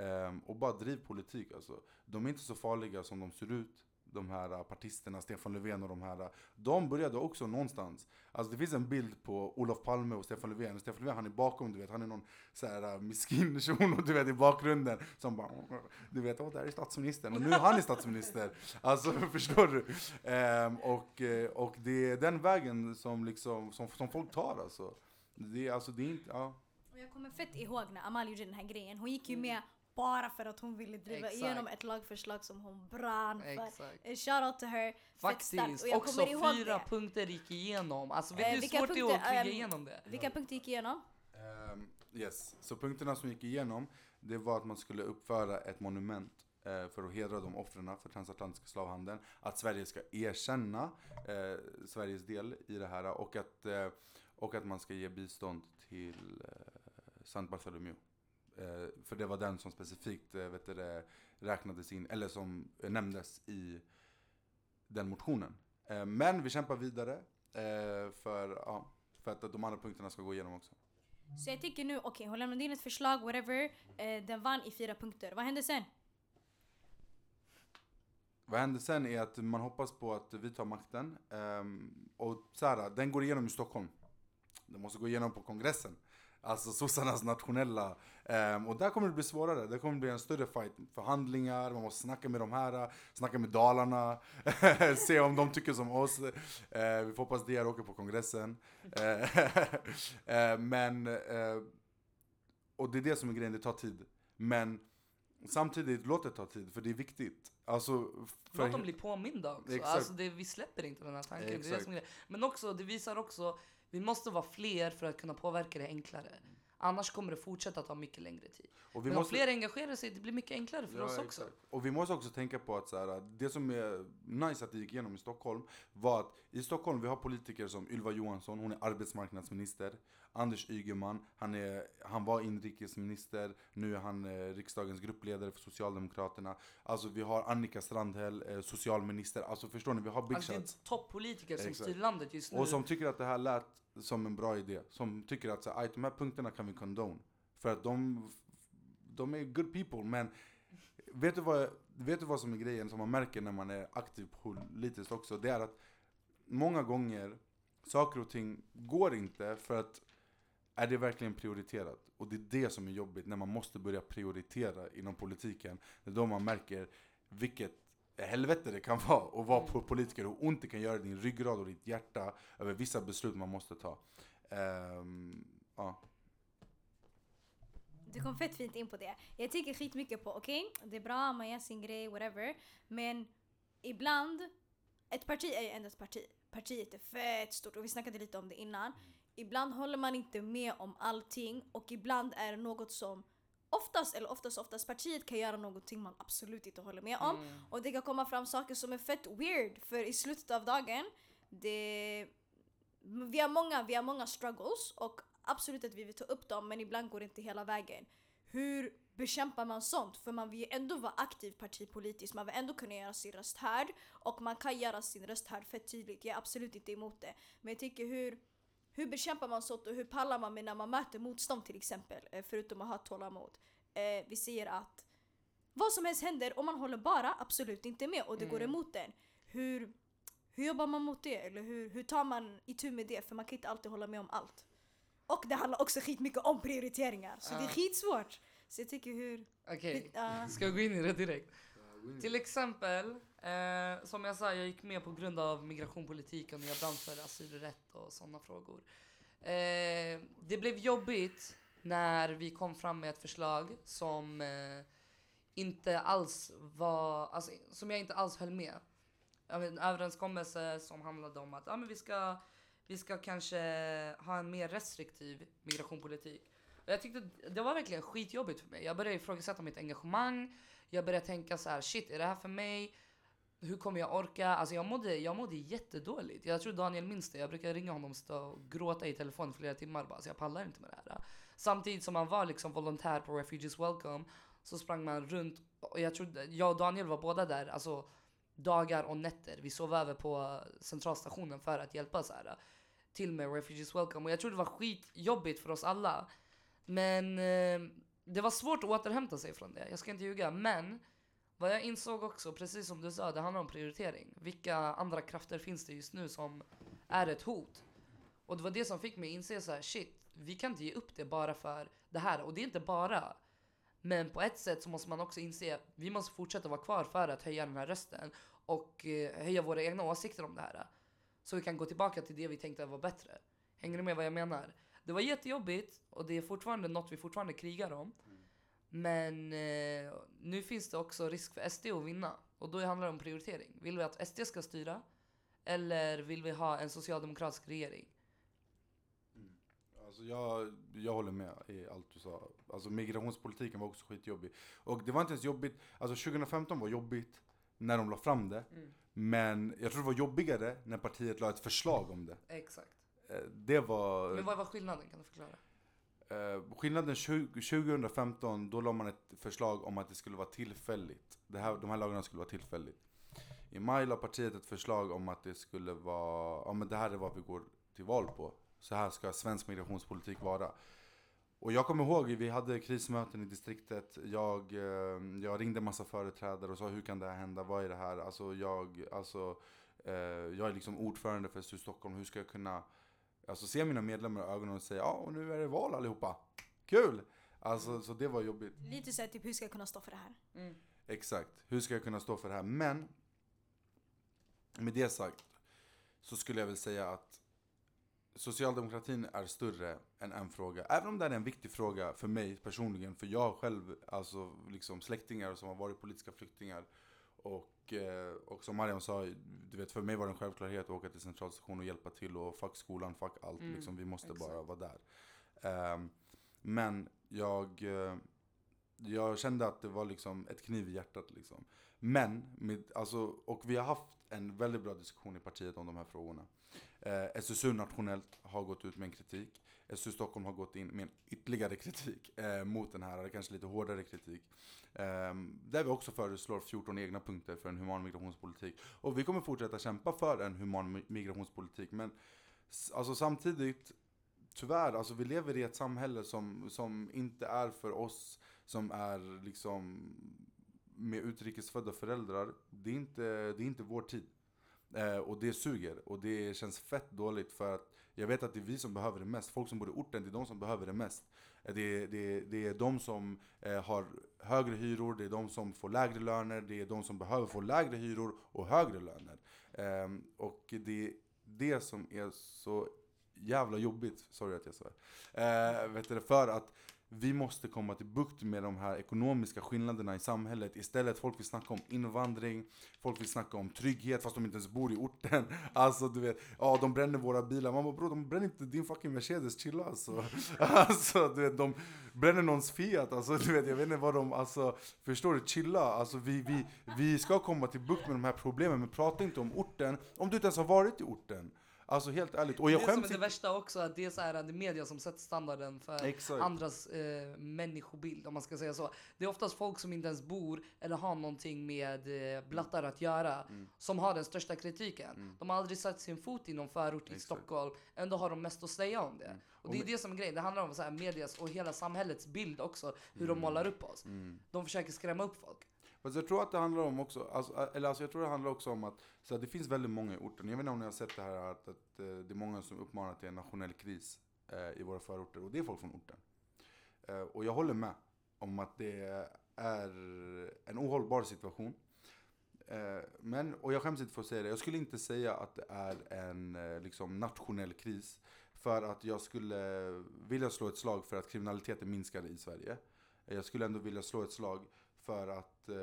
Um, och bara driv politik alltså. De är inte så farliga som de ser ut. de här äh, partisterna, Stefan Löfven och de här, äh. de började också någonstans. Alltså det finns en bild på Olof Palme och Stefan Löfven, och Stefan Löfven han är bakom, du vet, han är någon så här uh, miskin shuno, du vet, i bakgrunden som bara, du vet, åh, där är statsministern, och nu är han är statsminister. Alltså, förstår du? Um, och, eh, och det är den vägen som, liksom, som, som folk tar alltså. Det, alltså, det är inte, ja. Jag kommer fett ihåg när Amal gjorde den här grejen. Hon gick ju med bara för att hon ville driva Exakt. igenom ett lagförslag som hon brann för. Eh, Shout out to her. Faktiskt, Och jag också fyra det. punkter gick igenom. Alltså vet Eh, du hur vilka svårt det är att punkter, kriga ehm, igenom det? Vilka punkter gick igenom? Ehm, yes, så punkterna som gick igenom, det var att man skulle uppföra ett monument eh, för att hedra de offren för transatlantiska slavhandeln. Att Sverige ska erkänna eh, Sveriges del i det här och att, eh, och att man ska ge bistånd till eh, Sant Bartholomew. Eh, för det var den som specifikt eh, vet du, räknades in, eller som eh, nämndes i den motionen. Men vi kämpar vidare för, ja, för att de andra punkterna ska gå igenom också. Så jag tycker nu, okej hon lämnade in ett förslag, whatever. Den vann i fyra punkter. Vad hände sen? Vad händer sen är att man hoppas på att vi tar makten. ehm, och så här, den går igenom i Stockholm. Den måste gå igenom på kongressen. Alltså sossarnas nationella. ehm, och där kommer det bli svårare. Det kommer bli en större fight. Förhandlingar, man måste snacka med de här, snacka med Dalarna. se om de tycker som oss. Eh, vi får hoppas DR åker på kongressen. Eh, men, eh, och det är det som är grejen, det tar tid. Men samtidigt, låt det ta tid, för det är viktigt. Alltså, för Låt dem bli påminda också. Exakt. Alltså det, vi släpper inte den här tanken. Det är det som är. Men också, det visar också, vi måste vara fler för att kunna påverka det enklare. Annars kommer det fortsätta ta mycket längre tid. och vi Men måste, om fler engagerar sig, det blir mycket enklare för Ja, oss också. exakt. Och vi måste också tänka på att så här, det som är nice att det gick igenom i Stockholm var att i Stockholm vi har politiker som Ylva Johansson, hon är arbetsmarknadsminister. Anders Ygeman, han, är, han var inrikesminister, nu är han eh, riksdagens gruppledare för Socialdemokraterna. Alltså vi har Annika Strandhäll, eh, socialminister. Alltså förstår ni, vi har big Alltså det är toppolitiker som Exakt. styr landet just nu. Och som tycker att det här lät som en bra idé. Som tycker att så, "Aj, de här punkterna kan vi condone. För att de, de är good people. Men vet du, vad, vet du vad som är grejen som man märker när man är aktiv politiskt också? Det är att många gånger saker och ting går inte för att är det verkligen prioriterat? Och det är det som är jobbigt när man måste börja prioritera inom politiken. Det är då man märker vilket helvete det kan vara att vara Mm. på politiker. Hur ont det kan göra i din ryggrad och ditt hjärta över vissa beslut man måste ta. Ehm, ja. Du kom fett fint in på det. Jag tänker skitmycket på, okej, det är bra, man gör sin grej, whatever. Men ibland, ett parti är ju ändå ett parti. Partiet är fett stort och vi snackade lite om det innan. Ibland håller man inte med om allting och ibland är det något som oftast, eller oftast oftast, partiet kan göra någonting man absolut inte håller med om. Mm. Och det kan komma fram saker som är fett weird för i slutet av dagen, det... Vi har många, vi har många struggles och absolut att vi vill ta upp dem men ibland går det inte hela vägen. Hur bekämpar man sånt? För man vill ju ändå vara aktiv partipolitiskt, man vill ändå kunna göra sin röst hörd och man kan göra sin röst hörd fett tydligt. Jag är absolut inte emot det. Men jag tycker hur, hur bekämpar man sånt och hur pallar man med när man möter motstånd till exempel? eh, Förutom att ha tålamod. Eh, vi säger att vad som helst händer och man håller bara absolut inte med och det går Mm. emot en. Hur, hur jobbar man mot det? Eller hur, hur tar man itu med det? För man kan inte alltid hålla med om allt. Och det handlar också skitmycket om prioriteringar. Så det är Ja. skitsvårt. Så jag tycker hur... Okej, Ja. ska jag gå in i det direkt? Till exempel, eh, som jag sa, jag gick med på grund av migrationspolitiken och jag brann för asylrätt och sådana frågor. Eh, det blev jobbigt när vi kom fram med ett förslag som eh, inte alls var, alltså, som jag inte alls höll med. En överenskommelse som handlade om att ah, men vi, ska, vi ska kanske ha en mer restriktiv migrationspolitik. Och jag tyckte det var verkligen skitjobbigt för mig. Jag började ifrågasätta mitt engagemang. Jag började tänka så här: shit är det här för mig? Hur kommer jag orka? Alltså jag mådde, jag mådde jättedåligt. Jag tror Daniel minns det. Jag brukar ringa honom och stå och gråta i telefon flera timmar bara, så jag pallar inte med det här. Samtidigt som man var liksom volontär på Refugees Welcome så sprang man runt och jag tror jag och Daniel var båda där, alltså dagar och nätter. Vi sov över på centralstationen för att hjälpa så här till med Refugees Welcome och jag tror det var skitjobbigt för oss alla. Men eh, det var svårt att återhämta sig från det, jag ska inte ljuga. Men vad jag insåg också, precis som du sa, det handlar om prioritering. Vilka andra krafter finns det just nu som är ett hot? Och det var det som fick mig inse så här, shit, vi kan inte ge upp det bara för det här. Och det är inte bara. Men på ett sätt så måste man också inse att vi måste fortsätta vara kvar för att höja den här rösten och eh, höja våra egna åsikter om det här. Så vi kan gå tillbaka till det vi tänkte var bättre. Hänger du med vad jag menar? Det var jättejobbigt och det är fortfarande något vi fortfarande krigar om. Men eh, nu finns det också risk för SD att vinna och då handlar det om prioritering. Vill vi att SD ska styra eller vill vi ha en socialdemokratisk regering? Alltså jag, jag håller med i allt du sa. Alltså migrationspolitiken var också skitjobbig. Och det var inte ens jobbigt, alltså 2015 var jobbigt när de la fram det. Mm. Men jag tror det var jobbigare när partiet la ett förslag om det. Exakt. Eh, Det var... Men vad var skillnaden? Kan du förklara? Eh, skillnaden 20, 2015, då la man ett förslag om att det skulle vara tillfälligt. Det här, de här lagarna skulle vara tillfälligt. I maj la partiet ett förslag om att det skulle vara, ja men det här är vad vi går till val på. Så här ska svensk migrationspolitik vara. Och jag kommer ihåg, vi hade krismöten i distriktet. Jag, eh, jag ringde massa företrädare och sa hur kan det här hända? Vad är det här? Alltså jag, alltså, eh, jag är liksom ordförande för SU Stockholm. Hur ska jag kunna alltså, se mina medlemmar i ögonen och säga ja och nu är det val allihopa. Kul! Alltså så det var jobbigt. Lite såhär typ hur ska jag kunna stå för det här? Mm. Exakt. Hur ska jag kunna stå för det här? Men med det sagt så skulle jag väl säga att socialdemokratin är större än en fråga. Även om det är en viktig fråga för mig personligen. För jag själv alltså, liksom släktingar som har varit politiska flyktingar. Och, eh, och som Mariam sa, du vet, för mig var det en självklarhet att åka till centralstationen och hjälpa till och fuck skolan, fuck allt. Mm, liksom, vi måste exakt. bara vara där. Ehm, men jag, eh, jag kände att det var liksom ett kniv i hjärtat. Liksom. Men, med, alltså, och vi har haft en väldigt bra diskussion i partiet om de här frågorna. Eh, SSU nationellt har gått ut med en kritik. SU Stockholm har gått in med en ytterligare kritik eh, mot den här, eller kanske lite hårdare kritik. Eh, där vi också föreslår 14 egna punkter för en human migrationspolitik. Och vi kommer fortsätta kämpa för en human migrationspolitik. Men alltså, samtidigt, tyvärr, alltså, vi lever i ett samhälle som, som inte är för oss som är liksom med utrikesfödda föräldrar. Det är inte, det är inte vår tid. Eh, och det suger och det känns fett dåligt för att jag vet att det är vi som behöver det mest. Folk som bor i orten, det är de som behöver det mest. Eh, Det, är, det är de som eh, har högre hyror, det är de som får lägre löner, det är de som behöver få lägre hyror och högre löner. Ehm, och det är det som är så jävla jobbigt, sorry att jag svär. Eh, vet du, för att vi måste komma till bukt med de här ekonomiska skillnaderna i samhället. Istället folk vill snacka om invandring, folk vill snacka om trygghet fast de inte ens bor i orten. Alltså du vet, ja de bränner våra bilar. Man bara bror de bränner inte din fucking Mercedes, chilla alltså. Alltså du vet, de bränner någons Fiat. Alltså du vet, jag vet inte vad de, alltså förstår du? Chilla. Alltså vi, vi, vi ska komma till bukt med de här problemen men prata inte om orten om du inte ens har varit i orten. Alltså helt ärligt. Och jag det som är det värsta också, att det är så här, det är media som sätter standarden för Exakt. andras eh, människobild, om man ska säga så. Det är oftast folk som inte ens bor eller har någonting med eh, blattar att göra, Mm. som har den största kritiken. De har aldrig satt sin fot i någon förort i Exakt. Stockholm, ändå har de mest att säga om det. Mm. Och det är det som är grejen, det handlar om så här, medias och hela samhällets bild också, hur de målar upp oss. Mm. De försöker skrämma upp folk. Fast jag tror att det handlar om också, alltså, eller alltså jag tror det handlar också om att så här, det finns väldigt många i orten. Jag vet inte om ni har sett det här att, att eh, det är många som uppmanar till en nationell kris eh, i våra förorter. Och det är folk från orten. Eh, och jag håller med om att det är en ohållbar situation. Eh, men, och jag skäms inte för att säga det, jag skulle inte säga att det är en eh, liksom, nationell kris. För att jag skulle vilja slå ett slag för att kriminaliteten minskar i Sverige. Jag skulle ändå vilja slå ett slag för att eh,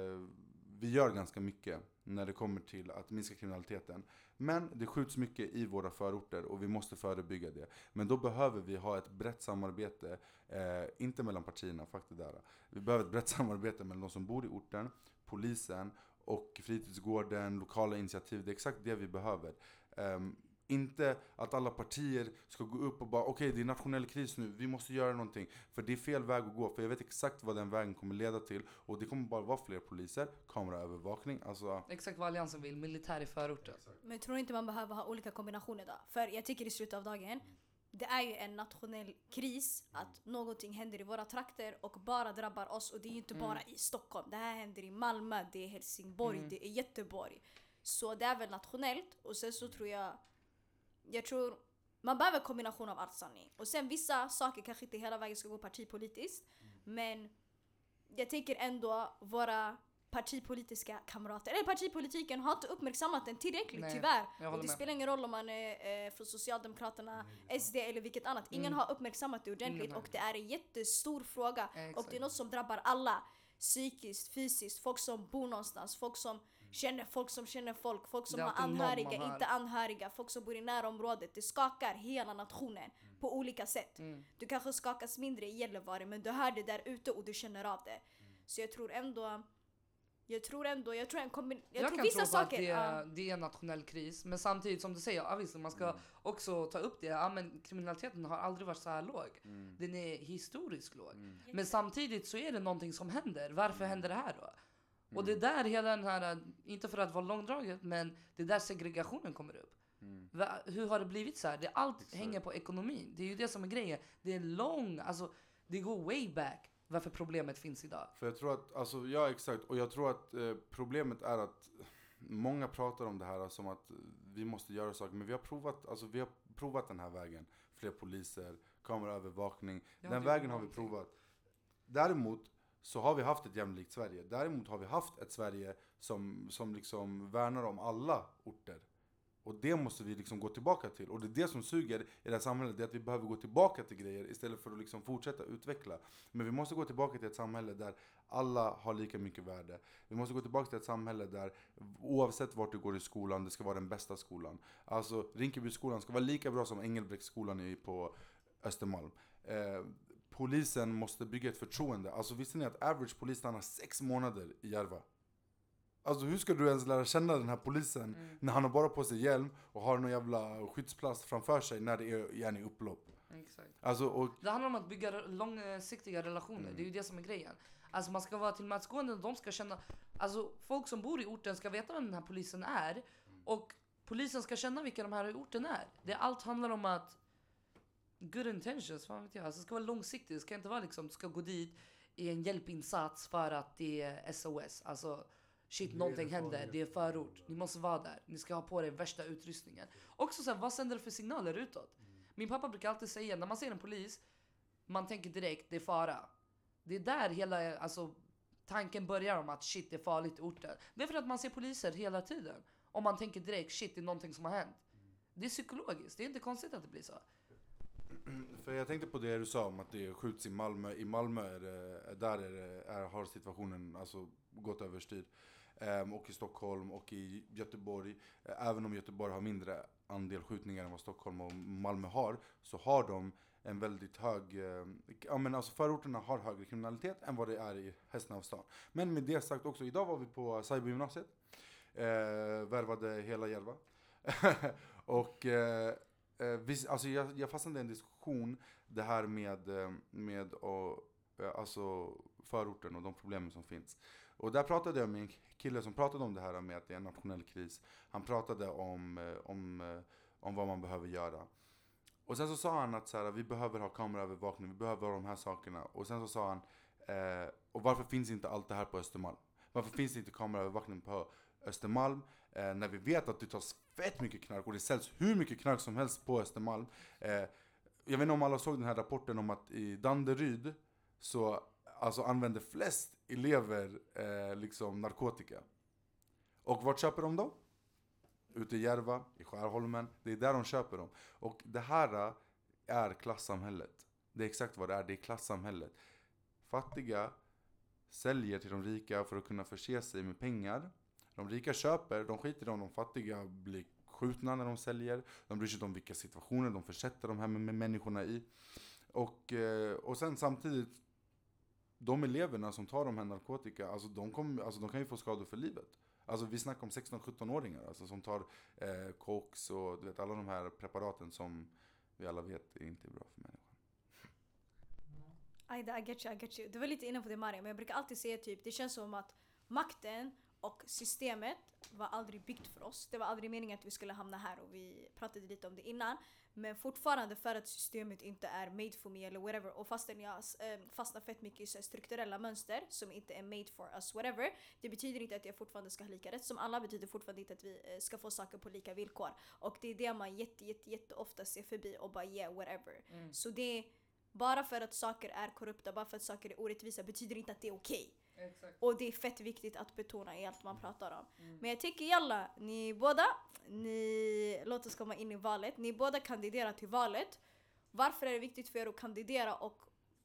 vi gör ganska mycket när det kommer till att minska kriminaliteten. Men det skjuts mycket i våra förorter och vi måste förebygga det. Men då behöver vi ha ett brett samarbete, eh, inte mellan partierna, fuck det där. Vi behöver ett brett samarbete mellan de som bor i orten, polisen och fritidsgården, lokala initiativ. Det är exakt det vi behöver. Ehm, inte att alla partier ska gå upp och bara okej det är nationell kris nu, vi måste göra någonting. För det är fel väg att gå, för jag vet exakt vad den vägen kommer leda till. Och det kommer bara vara fler poliser, kameraövervakning, alltså... Exakt vad alliansen vill, militär i förorten. Men tror inte man behöver ha olika kombinationer då? För jag tycker i slutet av dagen, det är ju en nationell kris att någonting händer i våra trakter och bara drabbar oss. Och det är ju inte bara i Stockholm. Det här händer i Malmö, det är Helsingborg, det är Göteborg. Så det är väl nationellt. Och sen så tror jag, jag tror man behöver en kombination av allt sanning. Och sen vissa saker kanske inte hela vägen ska gå partipolitiskt. Men jag tänker ändå våra partipolitiska kamrater, eller partipolitiken har inte uppmärksammat den tillräckligt Nej, tyvärr. Och det med. spelar ingen roll om man är eh, från Socialdemokraterna, SD eller vilket annat. Ingen har uppmärksammat det ordentligt Mm. Och det är en jättestor fråga. Ja, Och det är något som drabbar alla. Psykiskt, fysiskt, folk som bor någonstans, folk som känner folk som känner folk, folk som har anhöriga, inte anhöriga, folk som bor i närområdet. Det skakar hela nationen på olika sätt. Mm. Du kanske skakas mindre i Gällivare men du hör det där ute och du känner av det. Så jag tror ändå jag tror ändå, jag tror en kombin- jag, Jag, tror kan vissa tro saker, att det är, det är en nationell kris, men samtidigt som du säger, ja, visst, man ska också ta upp det. Ja, men kriminaliteten har aldrig varit så här låg. Den är historiskt låg. Men samtidigt så är det någonting som händer. Varför händer det här då? Och det är där hela den här, inte för att vara långdraget, men det är där segregationen kommer upp. Va, hur har det blivit så här? Det, allt hänger på ekonomin. Det är ju det som är grejen. Det är lång, alltså det går way back varför problemet finns idag. För jag tror att, alltså ja exakt, och jag tror att eh, problemet är att många pratar om det här som att vi måste göra saker, men vi har provat, alltså vi har provat den här vägen. Fler poliser, kameraövervakning, den vägen har vi provat. Däremot så har vi haft ett jämlikt Sverige. Däremot har vi haft ett Sverige som, som liksom värnar om alla orter. Och det måste vi liksom gå tillbaka till. Och det är det som suger i det här samhället, det är att vi behöver gå tillbaka till grejer istället för att liksom fortsätta utveckla. Men vi måste gå tillbaka till ett samhälle där alla har lika mycket värde. Vi måste gå tillbaka till ett samhälle där oavsett vart du går i skolan, det ska vara den bästa skolan. Alltså Rinkebyskolan ska vara lika bra som Engelbrektsskolan på Östermalm. Eh, polisen måste bygga ett förtroende. Alltså visste ni att average polis stannar sex månader i Järva? Alltså hur ska du ens lära känna den här polisen när han har bara på sig hjälm och har någon jävla skyddsplast framför sig när det är i upplopp? Exakt. Alltså och Det handlar om att bygga långsiktiga relationer. Mm. Det är ju det som är grejen. Alltså man ska vara tillmötesgående, de ska känna... Alltså folk som bor i orten ska veta vem den här polisen är. Och polisen ska känna vilka de här i orten är. Det allt handlar om att... Good intentions, fan vet jag. Alltså det ska vara långsiktigt. Det ska inte vara liksom, du ska gå dit i en hjälpinsats för att det är SOS. Alltså shit, någonting händer, det är förort. Ni måste vara där. Ni ska ha på er värsta utrustningen. Också så här, vad sänder det för signaler utåt? Min pappa brukar alltid säga, när man ser en polis, man tänker direkt det är fara. Det är där hela alltså, tanken börjar om att shit det är farligt i orten. Det är för att man ser poliser hela tiden. Och man tänker direkt shit det är någonting som har hänt. Det är psykologiskt, det är inte konstigt att det blir så. Mm, för jag tänkte på det du sa om att det skjuts i Malmö. I Malmö är det, där är det, är, har situationen alltså gått överstyr. Ehm, och i Stockholm och i Göteborg. Eh, även om Göteborg har mindre andel skjutningar än vad Stockholm och Malmö har. Så har de en väldigt hög, eh, ja men alltså förorterna har högre kriminalitet än vad det är i resten av stan. Men med det sagt också, idag var vi på cybergymnasiet. Eh, värvade hela Järva. och eh, eh, vi, alltså jag, jag fastnade i en diskussion det här med, eh, med och, alltså förorten och de problemen som finns. Och där pratade jag med en kille som pratade om det här med att det är en nationell kris. Han pratade om, eh, om, om vad man behöver göra. Och sen så sa han att så här, vi behöver ha kameraövervakning, vi behöver ha de här sakerna. Och sen så sa han, eh, och varför finns inte allt det här på Östermalm? Varför finns det inte kameraövervakning på Östermalm? Eh, när vi vet att det tas fett mycket knark och det säljs hur mycket knark som helst på Östermalm. Eh, jag vet inte om alla såg den här rapporten om att i Danderyd så alltså, använder flest elever eh, liksom narkotika. Och vart köper de dem? Ute i Järva, i Skärholmen. Det är där de köper dem. Och det här eh, är klassamhället. Det är exakt vad det är, det är klassamhället. Fattiga säljer till de rika för att kunna förse sig med pengar. De rika köper, de skiter i om de fattiga blir skjutna när de säljer. De bryr sig inte om vilka situationer de försätter de här med, med människorna i. Och, eh, och sen samtidigt, de eleverna som tar de här narkotika, alltså de, kom, alltså de kan ju få skador för livet. Alltså vi snackar om 16-17-åringar alltså som tar eh, koks och du vet, alla de här preparaten som vi alla vet inte är bra för människan. Aida, I get you, I get you. Du var lite inne på det Mariam, men jag brukar alltid säga typ, det känns som att makten och systemet var aldrig byggt för oss. Det var aldrig meningen att vi skulle hamna här och vi pratade lite om det innan. Men fortfarande för att systemet inte är made for me eller whatever och fastän jag äh, fastnar fett mycket i strukturella mönster som inte är made for us whatever. Det betyder inte att jag fortfarande ska ha lika rätt som alla, betyder fortfarande inte att vi äh, ska få saker på lika villkor. Och det är det man jätte, jätte, jätte ofta ser förbi och bara yeah whatever. Mm. Så det bara för att saker är korrupta, bara för att saker är orättvisa betyder inte att det är okej. Exakt. Och det är fett viktigt att betona i allt man pratar om. Mm. Men jag tycker jalla, ni båda, ni, låt oss komma in i valet. Ni båda kandiderar till valet. Varför är det viktigt för er att kandidera och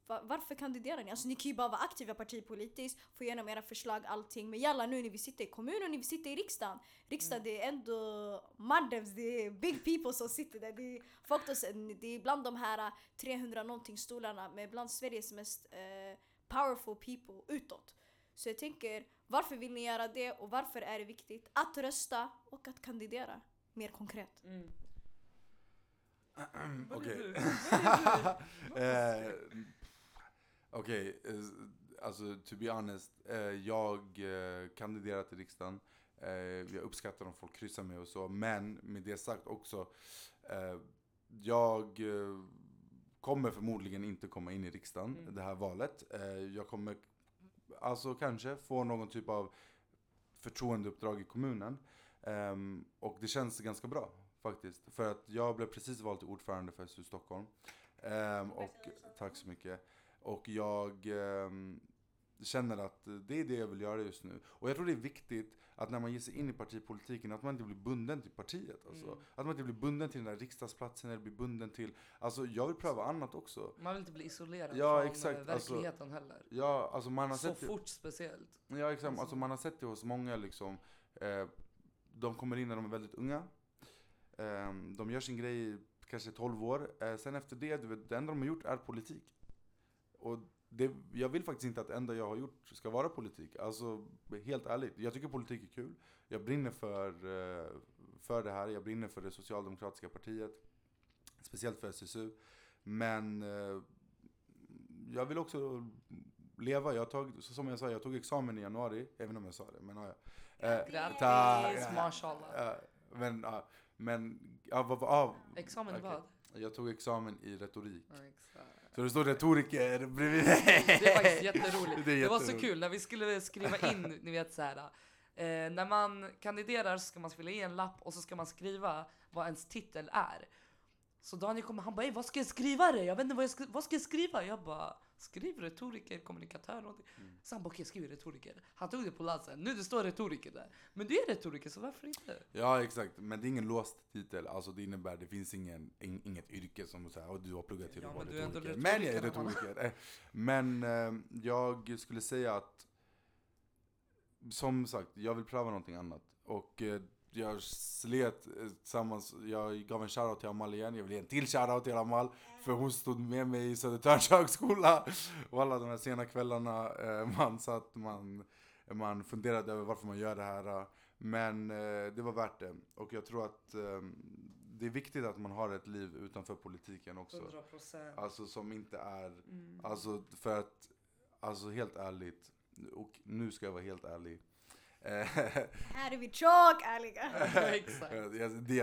va- varför kandiderar ni? Alltså ni kan ju bara vara aktiva partipolitiskt, få igenom era förslag, allting. Men jalla nu när vi sitter i kommunen, när vi sitter i riksdagen. Riksdagen det är ändå mandevs, det är big people som sitter där. Det är, folk då, det är bland de här 300 någonting stolarna med bland Sveriges mest eh, powerful people utåt. Så jag tänker, varför vill ni göra det och varför är det viktigt att rösta och att kandidera? Mer konkret. Mm. Okej. Eh, Okej, eh, alltså to be honest. eh, jag eh, kandiderar till riksdagen. Eh, jag uppskattar om folk kryssar mig och så. Men med det sagt också. eh, jag kommer förmodligen inte komma in i riksdagen Mm. det här valet. Jag kommer alltså kanske få någon typ av förtroendeuppdrag i kommunen. Ehm, och det känns ganska bra faktiskt. För att jag blev precis vald till ordförande för SU Stockholm. Ehm, och, tack så mycket. Och jag ehm, känner att det är det jag vill göra just nu. Och jag tror det är viktigt att när man ger sig in i partipolitiken att man inte blir bunden till partiet. Alltså. Mm. Att man inte blir bunden till den där riksdagsplatsen eller blir bunden till... Alltså jag vill pröva annat också. Man vill inte bli isolerad Ja, från exakt, eh, alltså, verkligheten heller. Ja, alltså man har Så sett det- fort speciellt. Ja exakt, Alltså- alltså man har sett det hos många liksom. Eh, de kommer in när de är väldigt unga. Eh, de gör sin grej i kanske 12 år. Eh, sen efter det, du vet, det enda de har gjort är politik. Och det, jag vill faktiskt inte att det enda jag har gjort ska vara politik. Alltså helt ärligt, jag tycker politik är kul. Jag brinner för, eh, för det här, jag brinner för det socialdemokratiska partiet. Speciellt för SSU. Men eh, jag vill också leva. Jag så som jag sa, jag tog examen i januari. Inte om jag sa det, men ja. ja. Eh, Grattis, mashallah. Men, ja, men, ja, vad, vad, Examen i vad? jag tog examen i retorik. Exakt. Så det står retoriker bredvid. Det är faktiskt jätteroligt. Det är Det, var så kul när vi skulle skriva in, ni vet så här. Eh, när man kandiderar så ska man fylla i en lapp och så ska man skriva vad ens titel är. Så Daniel kommer, han bara "Ey, vad ska jag skriva det? Jag vet inte vad jag ska, vad ska jag skriva? Jag bara skriv retoriker, kommunikatör någonting. Mm. Så han bara okej, skriv retoriker. Han tog det på lassen. Nu det står retoriker där. Men du är retoriker så varför inte? Ja exakt, men det är ingen låst titel. Alltså det innebär, det finns ingen, in, inget yrke som säger du har pluggat till Ja, att vara ändå retoriker. Men jag är retoriker, retoriker. Eh, Men eh, jag skulle säga att som sagt, jag vill pröva någonting annat. Och eh, jag slet eh, tillsammans, jag gav en shoutout till Amal igen, jag vill ge en till shoutout till Amal. För hon stod med mig i Södertörns högskola. Och alla de här sena kvällarna eh, man satt, man, man funderade över varför man gör det här. Men eh, det var värt det. Och jag tror att eh, det är viktigt att man har ett liv utanför politiken också. 100 procent. Alltså som inte är, Mm. alltså för att, alltså helt ärligt. Och nu ska jag vara helt ärlig. Här är vi tjock ärliga. Exakt.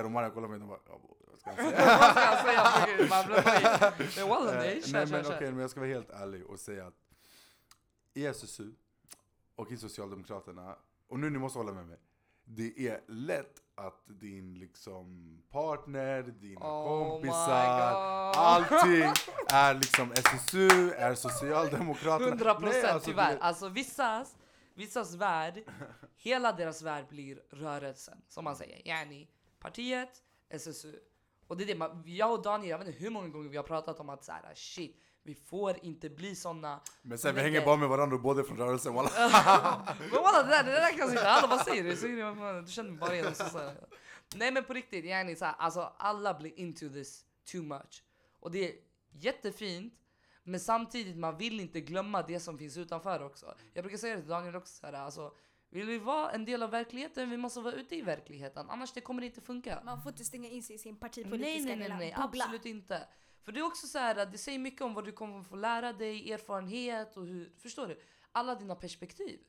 och Maria kollar på mig och bara, "Ja, vad ska jag Vad säga? ska jag säga? Man blir bara wallah, nej, kör, Nej kör, men okej, men jag ska vara helt ärlig och säga att i SSU och i Socialdemokraterna, och nu ni måste hålla med mig. Det är lätt att din liksom partner, dina Oh kompisar, allting är liksom SSU, är Socialdemokraterna. 100 procent Nej, alltså, tyvärr. det- Alltså vissas, vissas värld, hela deras värld blir rörelsen. Som man säger. Yani partiet, SSU. Och det är det, man, jag och Daniel, jag vet inte hur många gånger vi har pratat om att så här, shit, vi får inte bli såna. Men sen vi hänger det- bara med varandra är från rörelsen walla. men walla det där, det där kan inte alla, vad säger du? Säger du, du känner bara igen. Här. Nej men på riktigt, yani, så här, alltså alla blir into this too much. Och det är jättefint, men samtidigt man vill inte glömma det som finns utanför också. Jag brukar säga det till Daniel också, så här, alltså, vill vi vara en del av verkligheten, vi måste vara ute i verkligheten, annars det kommer inte funka. Man får inte stänga in sig i sin Nej, partipolitiska nej, nej, lilla nej, bubbla. absolut inte. För det är också så här det säger mycket om vad du kommer få lära dig, erfarenhet och hur, förstår du? Alla dina perspektiv.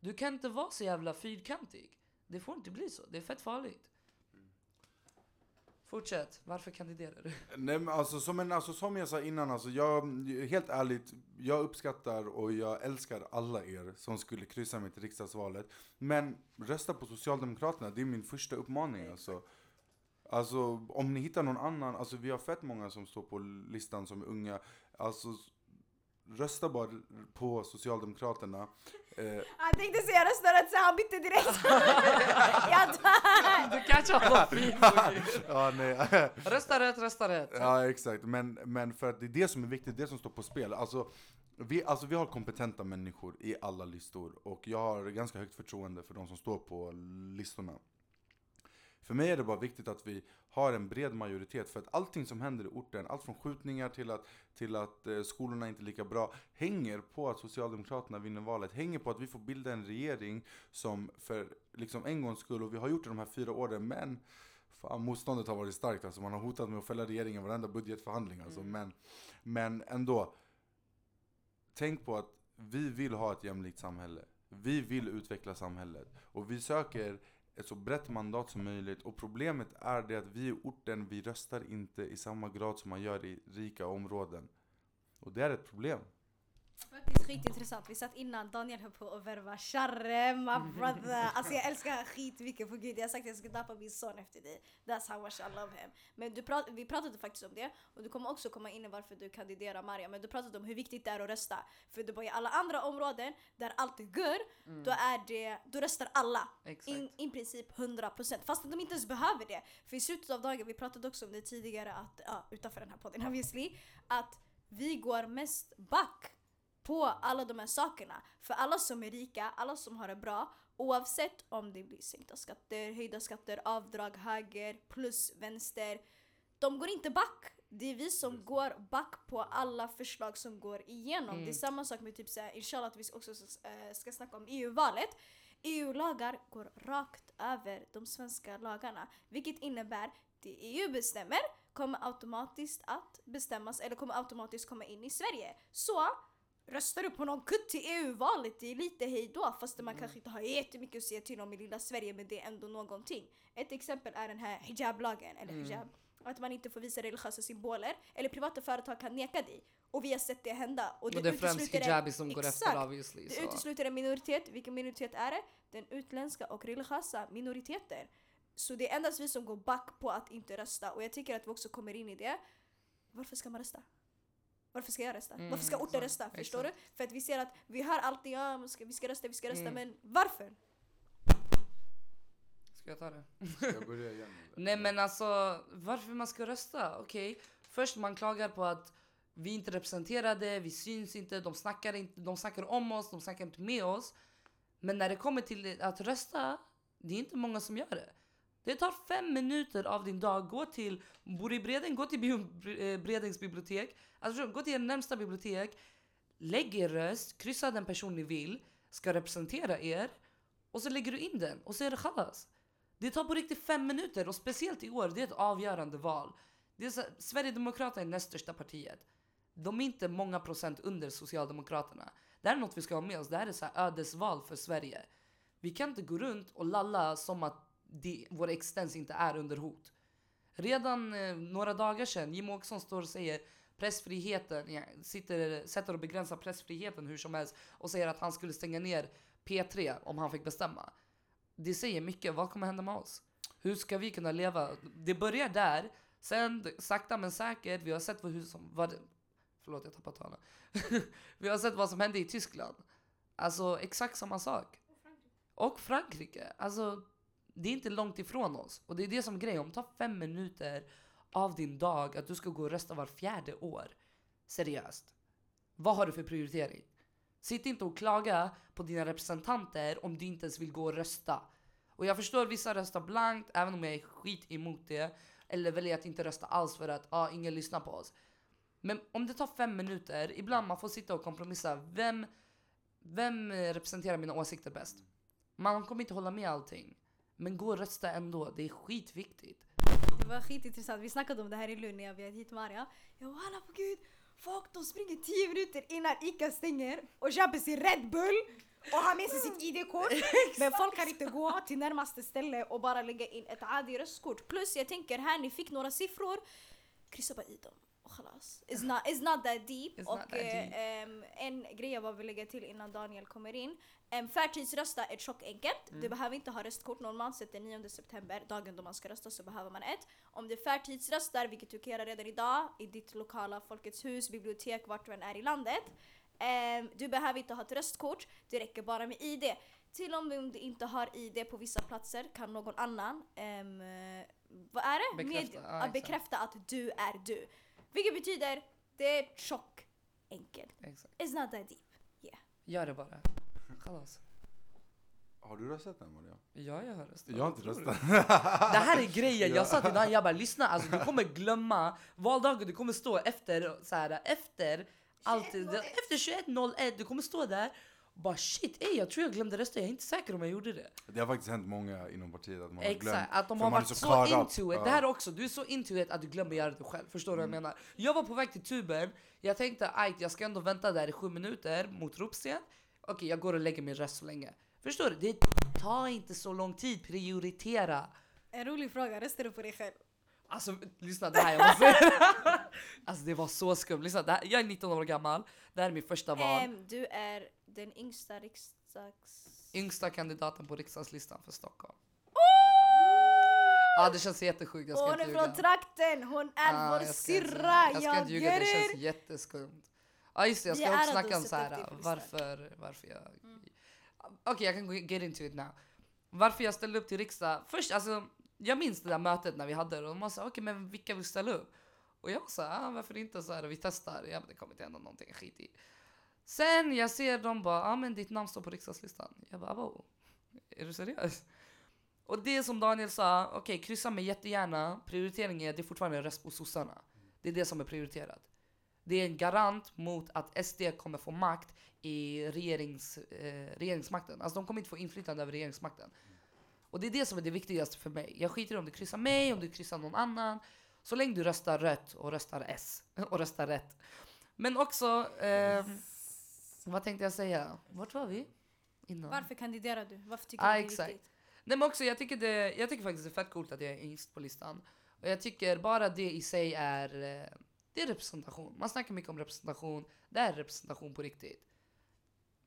Du kan inte vara så jävla fyrkantig. Det får inte bli så. Det är fett farligt. Fortsätt. Varför kandiderar du? Nej men alltså som, en, alltså som jag sa innan, alltså jag, helt ärligt, jag uppskattar och jag älskar alla er som skulle kryssa mig till riksdagsvalet. Men rösta på Socialdemokraterna, det är min första uppmaning alltså. Alltså om ni hittar någon annan, alltså vi har fett många som står på listan som är unga. Alltså rösta bara på Socialdemokraterna. Eh, Han tänkte säga rösta rätt så han bytte direkt. jag dör! Du kanske har varit fin. ja, nej. Rösta rätt, rösta rätt. Ja exakt, men, men för att det är det som är viktigt, det som står på spel. Alltså vi, alltså vi har kompetenta människor i alla listor och jag har ganska högt förtroende för de som står på listorna. För mig är det bara viktigt att vi har en bred majoritet för att allting som händer i orten, allt från skjutningar till att, till att eh, skolorna inte är lika bra, hänger på att Socialdemokraterna vinner valet, hänger på att vi får bilda en regering som för liksom en gångs skull, och vi har gjort det de här fyra åren, men Fan, motståndet har varit starkt alltså. Man har hotat med att fälla regeringen varenda budgetförhandling alltså. Mm. Men, men ändå. Tänk på att vi vill ha ett jämlikt samhälle. Vi vill utveckla samhället. Och vi söker ett så brett mandat som möjligt. Och problemet är det att vi i orten, vi röstar inte i samma grad som man gör i rika områden. Och det är ett problem. Faktiskt skitintressant. Vi satt innan, Daniel höll på att värva Charre, my brother. Alltså jag älskar honom skitmycket på gud. Jag har sagt att jag ska döpa min son efter dig. That's how much I love him. Men du prat, vi pratade faktiskt om det och du kommer också komma in i varför du kandiderar Maria. Men du pratade om hur viktigt det är att rösta. För du bara i alla andra områden där allt är good, då är det, då röstar alla. Exakt. In, I princip 100% fast de inte ens behöver det. För i slutet av dagen, vi pratade också om det tidigare, att, ja, utanför den här podden obviously, att vi går mest back på alla de här sakerna. För alla som är rika, alla som har det bra, oavsett om det blir sänkta skatter, höjda skatter, avdrag, höger, plus, vänster. De går inte back. Det är vi som går back på alla förslag som går igenom. Mm. Det är samma sak med typ såhär, inshallah att vi också eh, ska snacka om EU-valet. EU-lagar går rakt över de svenska lagarna. Vilket innebär det EU bestämmer kommer automatiskt att bestämmas eller kommer automatiskt komma in i Sverige. Så röstar du på någon kutt till EU-valet, det är lite hejdå fast man kanske inte har jättemycket att säga till om i lilla Sverige men det är ändå någonting. Ett exempel är den här hijablagen, eller hijab. Att man inte får visa religiösa symboler, eller privata företag kan neka dig. Och vi har sett det hända. Och Och det är främst hijabi som går Exakt. efter obviously. Det Så. utesluter en minoritet. Vilken minoritet är det? Den utländska och religiösa minoriteter. Så det är endast vi som går back på att inte rösta. Och jag tycker att vi också kommer in i det. Varför ska man rösta? Varför ska jag rösta? Mm, varför ska orten exakt, rösta? Förstår exakt. du? För att vi ser att vi hör alltid ja, man ska, vi ska rösta, vi ska rösta. Mm. Men varför? Ska jag ta det? Jag börjar igen. Nej men alltså, varför man ska rösta? Okej, först man klagar på att vi inte är representerade, vi syns inte, de snackar, inte, de snackar om oss, de snackar inte med oss. Men när det kommer till att rösta, det är inte många som gör det. Det tar fem minuter av din dag. Gå till, bor i Breden, gå till bio, eh, Bredängs bibliotek. Alltså gå till er närmsta bibliotek. Lägg er röst, kryssa den person ni vill ska representera er. Och så lägger du in den och så är det chalas. Det tar på riktigt fem minuter och speciellt i år, det är ett avgörande val. Det är så, Sverigedemokraterna är näst största partiet. De är inte många procent under Socialdemokraterna. Det här är något vi ska ha med oss. Det här är så här ödesval för Sverige. Vi kan inte gå runt och lalla som att det, vår existens inte är under hot. Redan eh, några dagar sedan, Jimmie Åkesson står och säger pressfriheten, ja, sitter, sätter och begränsar pressfriheten hur som helst och säger att han skulle stänga ner P3 om han fick bestämma. Det säger mycket. Vad kommer hända med oss? Hur ska vi kunna leva? Det börjar där. Sen sakta men säkert, vi har sett vad, hur som, vad, förlåt jag tappade talen. vi har sett vad som hände i Tyskland. Alltså exakt samma sak. Och Frankrike. Alltså det är inte långt ifrån oss. Och det är det som är grejen. Om det tar fem minuter av din dag att du ska gå och rösta var fjärde år. Seriöst. Vad har du för prioritering? Sitt inte och klaga på dina representanter om du inte ens vill gå och rösta. Och jag förstår vissa röstar blankt, även om jag är skit emot det. Eller väljer att inte rösta alls för att ah, ingen lyssnar på oss. Men om det tar fem minuter, ibland man får sitta och kompromissa. Vem, vem representerar mina åsikter bäst? Man kommer inte hålla med allting. Men gå och rösta ändå, det är skitviktigt. Det var skitintressant. Vi snackade om det här i Lund när jag bjöd hit Maria. Jag bara alla på gud. Folk de springer 10 minuter innan ICA stänger och köper sin Red Bull. och ha med sig sitt ID-kort. men folk kan inte gå till närmaste ställe och bara lägga in ett adi röstkort. Plus jag tänker här, ni fick några siffror. Kryssa bara i dem. Khalas. It's not, it's not that deep. It's och that deep. eh, en grej jag bara vill lägga till innan Daniel kommer in. Um, Förtidsrösta är tjockt enkelt. Mm. Du behöver inte ha röstkort. Normalt sett den 9 september, dagen då man ska rösta, så behöver man ett. Om du förtidsröstar, vilket du kan göra redan idag, i ditt lokala Folkets hus, bibliotek, vart du än är i landet. ehm, du behöver inte ha ett röstkort, det räcker bara med ID. Till och med om du inte har ID på vissa platser kan någon annan eh, vad är det? Bekräfta, ja, ja, bekräfta att du är du. Vilket betyder, det är tjock enkelt. Exakt. It's not that deep. Gör det bara. Kalas. Har du röstat än Maria? Ja, jag har röstat. Jag har inte röstat. Det här är grejen, jag sa till Dan, jag bara lyssna alltså du kommer glömma valdagen, du kommer stå efter så här, efter allt, efter 21.01, du kommer stå där bara shit, ey, jag tror jag glömde rösta, jag är inte säker om jag gjorde det. Det har faktiskt hänt många inom partiet att man har glömt. Exakt, att de har varit så så, into it. Ja. Det här också, du är så into it att du glömmer göra det själv. Förstår du vad jag Mm. menar? Jag var på väg till tuben, jag tänkte att jag ska ändå vänta där i sju minuter mot ropsten. Okej, jag går och lägger min röst så länge. Förstår du? Det tar inte så lång tid, prioritera. En rolig fråga, röstar du på dig själv? Alltså lyssna det här jag måste. Alltså det var så skumt. Lyssna, här, jag är 19 år gammal, det här är min första val. Ehm, du är den yngsta riksdags... Yngsta kandidaten på riksdagslistan för Stockholm. Ja det känns jättesjukt, jag ska Hon inte är ljuga. från trakten, hon är Ja, vår jag syrra! Jag ska Jag inte ljuga, det känns jätteskumt. Ja just det, jag ska är också snacka om så här, varför, varför jag... Okej jag kan get into it now. Varför jag ställde upp till riksdag. Först alltså, jag minns det där mötet när vi hade det och de sa okej men vilka vill ställa upp? Och jag sa ah, varför inte så här, vi testar. Ja men det kommer inte hända någonting, skit i. Sen jag ser dem bara, ja ah, men ditt namn står på riksdagslistan. Jag bara, wow, är du seriös? Och det som Daniel sa, okej kryssa mig jättegärna. Prioriteringen är det är fortfarande en röst på sossarna. Det är det som är prioriterat. Det är en garant mot att SD kommer få makt i regerings, eh, regeringsmakten. Alltså de kommer inte få inflytande över regeringsmakten. Och det är det som är det viktigaste för mig. Jag skiter i om du kryssar mig, om du kryssar någon annan. Så länge du röstar rött och röstar S och röstar rätt. Men också, eh, vad tänkte jag säga? Vart var vi? Innan. Varför kandiderar du? Varför tycker Ah, du det är exakt. viktigt? Nej men också jag tycker, det, jag tycker faktiskt det är fett coolt att jag är yngst på listan. Och jag tycker bara det i sig är, eh, det är representation. Man snackar mycket om representation, det är representation på riktigt.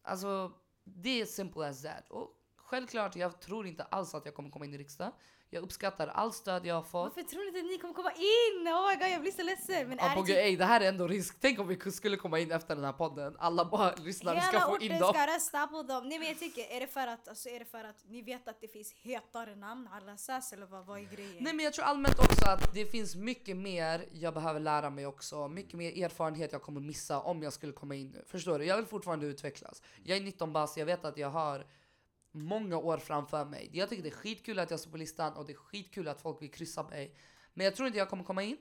Alltså, det är simple as that. Och självklart, jag tror inte alls att jag kommer komma in i riksdagen. Jag uppskattar all stöd jag har fått. Varför tror ni inte att ni kommer komma in? Oh my god jag blir så ledsen. Men är det Apogee, typ ey, det här är ändå risk. Tänk om vi skulle komma in efter den här podden. Alla bara lyssnar, vi ska hela få in orten dem. ska rösta på dem? Nej men jag tycker, är det för att, alltså, är det för att ni vet att det finns hetare namn? Alla SAS eller vad, vad är grejen? Nej men jag tror allmänt också att det finns mycket mer jag behöver lära mig också. Mycket mer erfarenhet jag kommer missa om jag skulle komma in nu. Förstår du? Jag vill fortfarande utvecklas. Jag är 19 bast, jag vet att jag har många år framför mig. Jag tycker det är skitkul att jag står på listan och det är skitkul att folk vill kryssa mig. Men jag tror inte jag kommer komma in.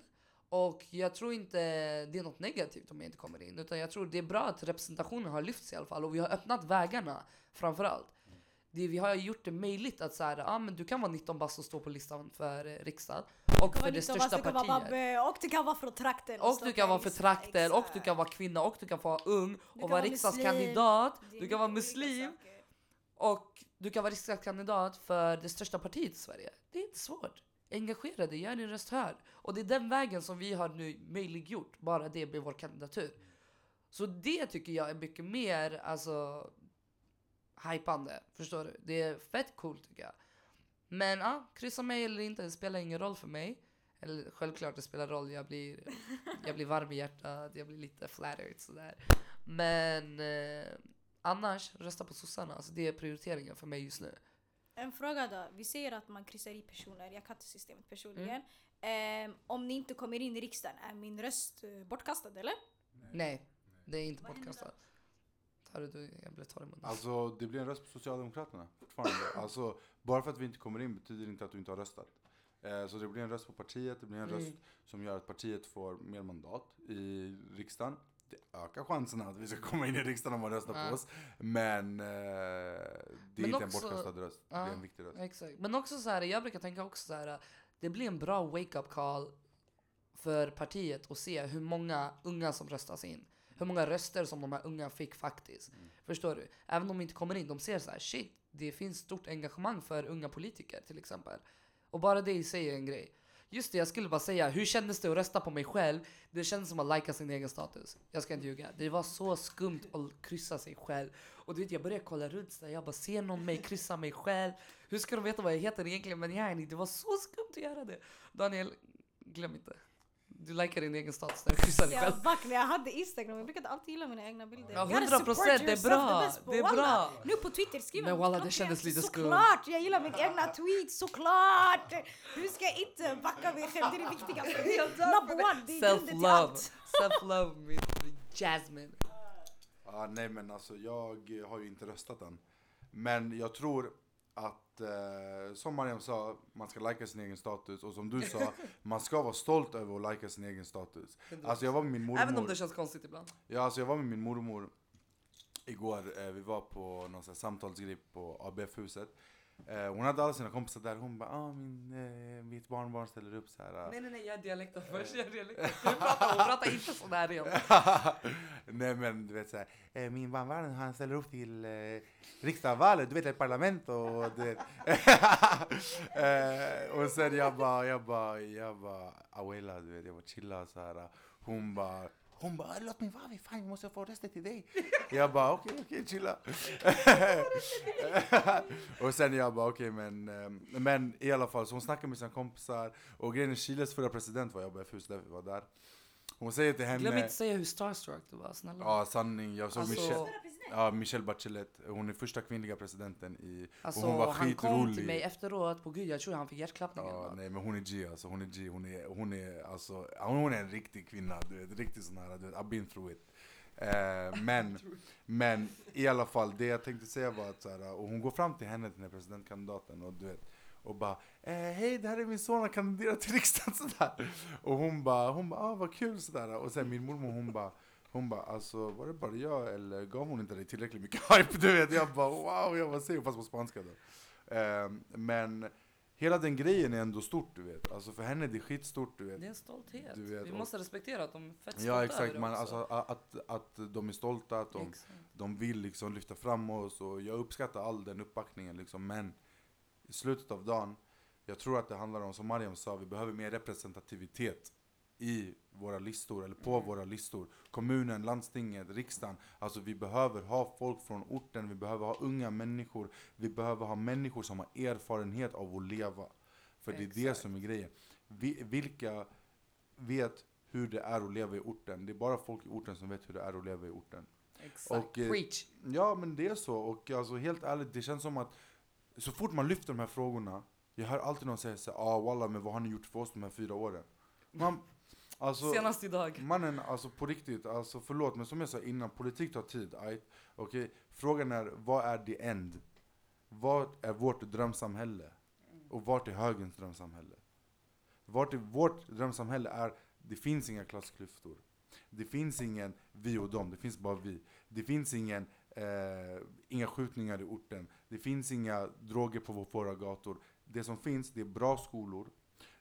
Och jag tror inte det är något negativt om jag inte kommer in. Utan jag tror det är bra att representationen har lyfts i alla fall. Och vi har öppnat vägarna framförallt. Det, vi har gjort det möjligt att så här, ah, men du kan vara 19 bast och stå på listan för eh, riksdagen. Och för det största partiet. babbe, och du kan vara från trakten. Och du kan vara för listan, trakten, och du kan vara kvinna, och du kan vara ung Du och vara riksdagskandidat. Du kan vara muslim saker och du kan vara riksdagskandidat för det största partiet i Sverige. Det är inte svårt. Engagera dig, gör din röst hörd. Och det är den vägen som vi har nu möjliggjort, bara det med vår kandidatur. Så det tycker jag är mycket mer alltså hypande. Förstår du? Det är fett coolt tycker jag. Men ja, kryssa mig eller inte, det spelar ingen roll för mig. Eller självklart det spelar roll, jag blir, jag blir varm i hjärtat, jag blir lite flattered sådär. Men eh, annars, rösta på sossarna. Alltså det är prioriteringen för mig just nu. En fråga då. Vi säger att man kryssar i personer. Jag kan inte systemet personligen. Mm. Ehm, om ni inte kommer in i riksdagen, är min röst eh, bortkastad eller? Nej, det är inte bortkastat. Tar du, du, jag blev torr i munnen. Alltså det blir en röst på Socialdemokraterna fortfarande. Alltså bara för att vi inte kommer in betyder inte att du inte har röstat. Eh, så det blir en röst på partiet, det blir en Mm. röst som gör att partiet får mer mandat i riksdagen. Det ökar chanserna att vi ska komma in i riksdagen om man röstar Ja. på oss. Men eh, det är Men inte också- en bortkastad röst, det Ja. är en viktig röst. Exakt. Men också så här, jag brukar tänka också så här, det blir en bra wake-up call för partiet att se hur många unga som röstas in. hur många röster som de här unga fick faktiskt. Förstår du? Även om de inte kommer in, de ser så här, shit, det finns stort engagemang för unga politiker till exempel. Och bara det i sig är en grej. Just det, jag skulle bara säga, hur kändes det att rösta på mig själv? Det kändes som att lajka sin egen status. Jag ska inte ljuga. Det var så skumt att kryssa sig själv. Och du vet, jag började kolla runt så jag bara, ser någon mig kryssa mig själv? Hur ska de veta vad jag heter egentligen? Men jag, det var så skumt att göra det. Daniel, glöm inte. Du likar din egen status när du kryssar dig själv. När jag hade Instagram, jag brukade alltid gilla mina egna bilder. Ja, You gotta 100%, support det är bra, det är bra. Nu på Twitter skriver Men jag walla, det kändes lite skumt. Såklart, jag gillar mitt egna tweet, såklart! Ska inte backa mig själv? Det är det viktigaste. Number one, det är grunden till Self-love. allt. Self-love med Jasmine. Ja, nej men alltså jag har ju inte röstat än. Men jag tror att, eh, som Mariam sa, man ska lajka sin egen status. Och som du sa, man ska vara stolt över att lajka sin egen status. Alltså jag var med min mormor. Även om det känns konstigt ibland. Ja, alltså jag var med min mormor igår. Eh, vi var på någon sån här samtalsgrej på ABF-huset. Eh, hon hade alla sina kompisar där. Hon bara, ah, min, eh, mitt barnbarn ställer upp så här. Nej nej nej, jag är dialekten först. Jag är dialekten. Du pratar, hon pratar inte sådär igen. Nej men du vet såhär, eh, min barnbarn han ställer upp till eh, riksdagsvalet, du vet ett parlament och du vet. eh, och sen jag bara, jag bara, jag bara, abuela du vet, jag bara chilla så här. Hon bara, hon bara, låt mig vara, fan jag måste få rösta till dig. Jag bara, okej okej chilla. och sen jag bara, okej men, eh, men i alla fall, så hon snackade med sina kompisar. Och grejen är, Chiles förra president var jag på F-hus, därför vi var där. Hon säger till henne... Glöm inte säga hur starstruck du var, snälla. Ja, sanning. Jag såg Alltså- Michelle, ja, Michelle Bachelet. Hon är första kvinnliga presidenten i... Alltså, och hon var han kom skitrolig. till mig efteråt, på gud jag tror han fick hjärtklappningen. Ja, nej men hon är G alltså, hon är G, hon är, hon är alltså, hon är en riktig kvinna, du vet, riktigt sån här, du vet, I've been through it. Eh, men, men i alla fall, det jag tänkte säga var att så här, och hon går fram till henne, den här presidentkandidaten, och du vet, och bara eh, hej det här är min son, han kandiderar till riksdagen sådär. Och hon bara, hon bara, ah vad kul sådär. Och sen min mormor hon bara, hon bara, alltså var det bara jag eller gav hon inte dig tillräckligt mycket hype? Du vet, jag bara wow, jag bara säger fast på spanska då. Eh, men hela den grejen är ändå stort du vet. Alltså för henne är det skitstort du vet. Det är en stolthet. Vet, Vi och- måste respektera att de är fett stolta Ja exakt, man, alltså, att, att de är stolta, att de, Exakt. de vill liksom lyfta fram oss och jag uppskattar all den uppbackningen liksom. Men i slutet av dagen, jag tror att det handlar om, som Mariam sa, vi behöver mer representativitet i våra listor, eller på Mm. våra listor. Kommunen, landstinget, riksdagen. Alltså vi behöver ha folk från orten, vi behöver ha unga människor. Vi behöver ha människor som har erfarenhet av att leva. För det är det Exakt. som är grejen. Vi, vilka vet hur det är att leva i orten? Det är bara folk i orten som vet hur det är att leva i orten. Exakt. Och, eh, Preach. Ja, men det är så. Och alltså, helt ärligt, det känns som att så fort man lyfter de här frågorna, jag hör alltid någon säga såhär, ah walla, men vad har ni gjort för oss de här fyra åren? Man, alltså, Senast idag. mannen, alltså på riktigt, alltså förlåt, men som jag sa innan, politik tar tid. Right? Okej, Frågan är, vad är the end? Vad är vårt drömsamhälle? Och vart är högerns drömsamhälle? Vart är vårt drömsamhälle är, det finns inga klassklyftor. Det finns ingen vi och dem, det finns bara vi. Det finns ingen, eh, inga skjutningar i orten. Det finns inga droger på våra gator. Det som finns, det är bra skolor.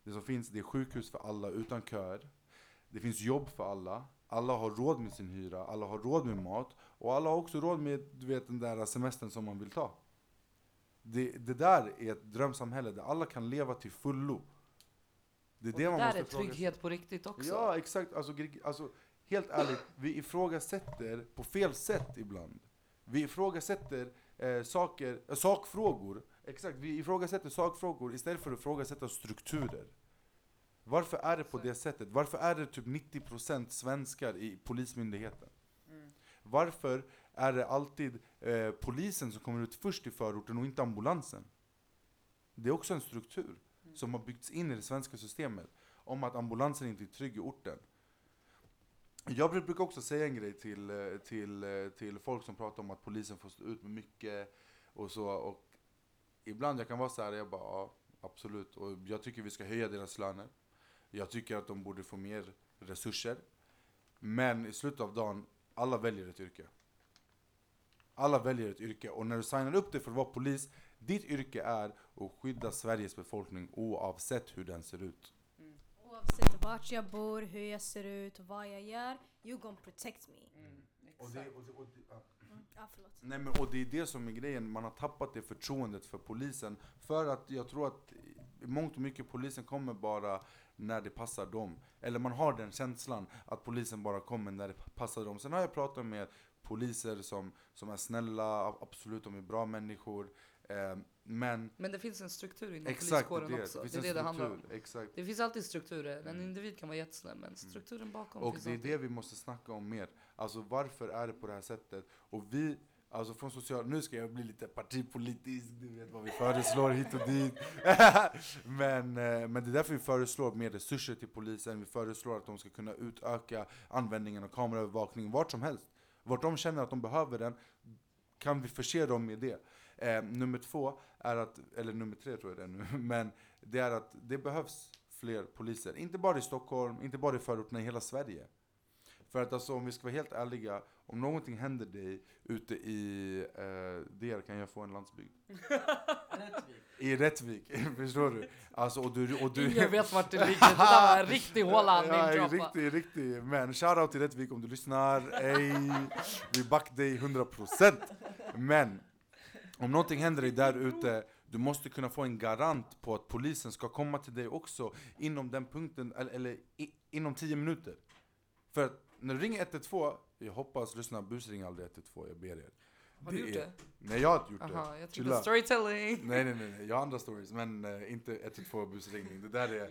Det som finns, det är sjukhus för alla utan köer. Det finns jobb för alla. Alla har råd med sin hyra, alla har råd med mat. Och alla har också råd med du vet, den där semestern som man vill ta. Det, det där är ett drömsamhälle där alla kan leva till fullo. Det är Och det det man där måste är fråga trygghet på riktigt också. Ja, exakt. Alltså, alltså, helt ärligt, vi ifrågasätter på fel sätt ibland. Vi ifrågasätter eh, saker, eh, sakfrågor. Exakt, vi ifrågasätter sakfrågor istället för att ifrågasätta strukturer. Varför är det på det sättet? Varför är det typ 90% svenskar i polismyndigheten? Varför är det alltid eh, polisen som kommer ut först i förorten och inte ambulansen? Det är också en struktur som har byggts in i det svenska systemet om att ambulansen inte är trygg i orten. Jag bru- brukar också säga en grej till, eh, till, eh, till folk som pratar om att polisen får stå ut med mycket och så. Och ibland jag kan vara så här, jag bara ja, absolut. Och jag tycker vi ska höja deras löner. Jag tycker att de borde få mer resurser. Men i slutet av dagen, alla väljer ett yrke. Alla väljer ett yrke och när du signar upp dig för att vara polis, ditt yrke är att skydda Sveriges befolkning oavsett hur den ser ut. Oavsett vart jag bor, hur jag ser ut, vad jag gör, you gonna protect me. Och det, och det, och det, ja. Mm. Nej men och det är det som är grejen, man har tappat det förtroendet för polisen. För att jag tror att i mångt och mycket polisen kommer bara när det passar dem. Eller man har den känslan att polisen bara kommer när det passar dem. Sen har jag pratat med poliser som, som är snälla, absolut de är bra människor. Eh, men Men det finns en struktur inom exakt det, poliskåren det, också. finns Det är det det handlar om. Exakt. Det finns alltid strukturer. En Mm. individ kan vara jättesnäll men strukturen bakom Och det är alltid. det vi måste snacka om mer. Alltså varför är det på det här sättet? Och vi, alltså från social... Nu ska jag bli lite partipolitisk, du vet vad vi föreslår hit och dit. men, eh, men det är därför vi föreslår mer resurser till polisen. Vi föreslår att de ska kunna utöka användningen av kameraövervakning vart som helst. Vart de känner att de behöver den, kan vi förse dem med det. Eh, nummer två är att, eller nummer tre tror jag det är nu, men det är att det behövs fler poliser. Inte bara i Stockholm, inte bara i förorterna, i hela Sverige. För att alltså om vi ska vara helt ärliga, om någonting händer dig ute i eh, DR kan jag få en landsbygd. I Rättvik, förstår du? Alltså och du... Och du Ingen vet vart det ligger. Det där var en riktig håla Ja, han riktigt, riktigt. Men shoutout till Rättvik om du lyssnar. Ey, vi back dig 100%. Men om någonting händer dig där ute, du måste kunna få en garant på att polisen ska komma till dig också inom den punkten, eller, eller i, inom 10 minuter. För att när du ringer 112, jag hoppas, lyssna, busring aldrig 112, jag ber er. Har du gjort är- det? Nej jag har inte gjort det. Aha, jag Chilla. tänkte storytelling. Nej nej nej, jag har andra stories, men eh, inte 112 busringning. Det där är,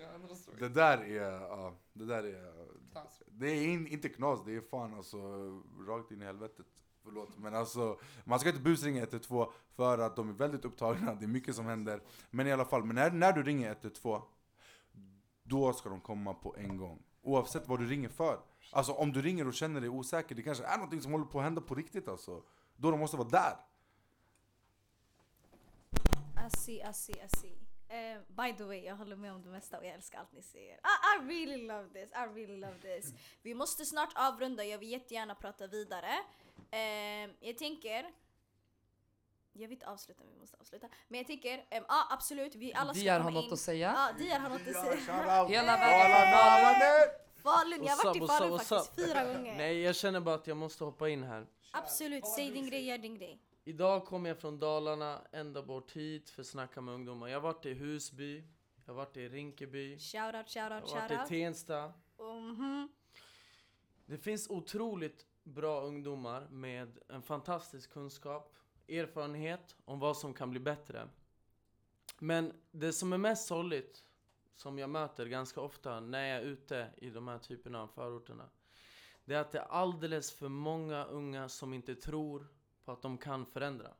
det där är, ja, det där är Knas. det är in, inte knas, det är fan alltså rakt in i helvetet. Förlåt. Men alltså, man ska inte busringa 112 för att de är väldigt upptagna, det är mycket som händer. Men i alla fall, men när, när du ringer 112, då ska de komma på en gång. Oavsett vad du ringer för. Alltså om du ringer och känner dig osäker, det kanske är någonting som håller på att hända på riktigt alltså. Då de måste vara där. I see, I see, I see. Eh, by the way, jag håller med om det mesta och jag älskar allt ni säger. I, I really love this, I really love this. Vi måste snart avrunda, jag vill jättegärna prata vidare. Eh, jag tänker... Jag vill inte avsluta, men vi måste avsluta. Men jag tänker, ja ah, absolut, vi alla ska Diar komma har något in. att säga. Ja, Diar har något att säga. Hela Eh, vägen Falun, jag har varit i Falun faktiskt fyra gånger. Nej, jag känner bara att jag måste hoppa in här. Absolut, säg din grej, gör din grej. Idag kom jag från Dalarna ända bort hit för att snacka med ungdomar. Jag har varit i Husby, jag har varit i Rinkeby, Shoutout, shoutout, jag har varit i shoutout. Tensta. Mhm. Det finns otroligt bra ungdomar med en fantastisk kunskap, erfarenhet om vad som kan bli bättre. Men det som är mest sorgligt, som jag möter ganska ofta när jag är ute i de här typerna av förorterna, det är att det är alldeles för många unga som inte tror på att de kan förändra.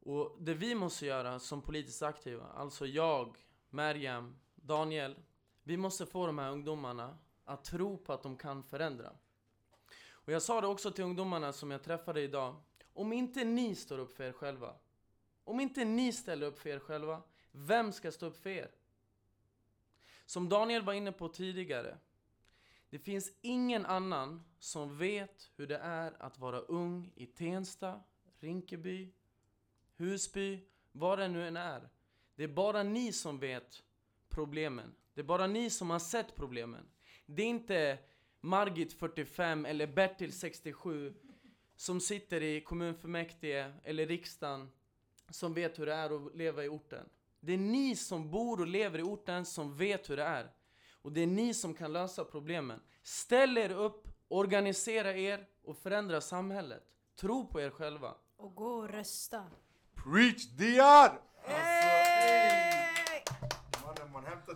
Och det vi måste göra som politiskt aktiva, alltså jag, Merjam, Daniel, vi måste få de här ungdomarna att tro på att de kan förändra. Och jag sa det också till ungdomarna som jag träffade idag. Om inte ni står upp för er själva, om inte ni ställer upp för er själva, vem ska stå upp för er? Som Daniel var inne på tidigare, det finns ingen annan som vet hur det är att vara ung i Tensta, Rinkeby, Husby, vad det nu än är. Det är bara ni som vet problemen. Det är bara ni som har sett problemen. Det är inte Margit 45 eller Bertil 67 som sitter i kommunfullmäktige eller riksdagen som vet hur det är att leva i orten. Det är ni som bor och lever i orten som vet hur det är. Och det är ni som kan lösa problemen. Ställ er upp, organisera er och förändra samhället. Tro på er själva. Och gå och rösta. Preach Diar! Hey!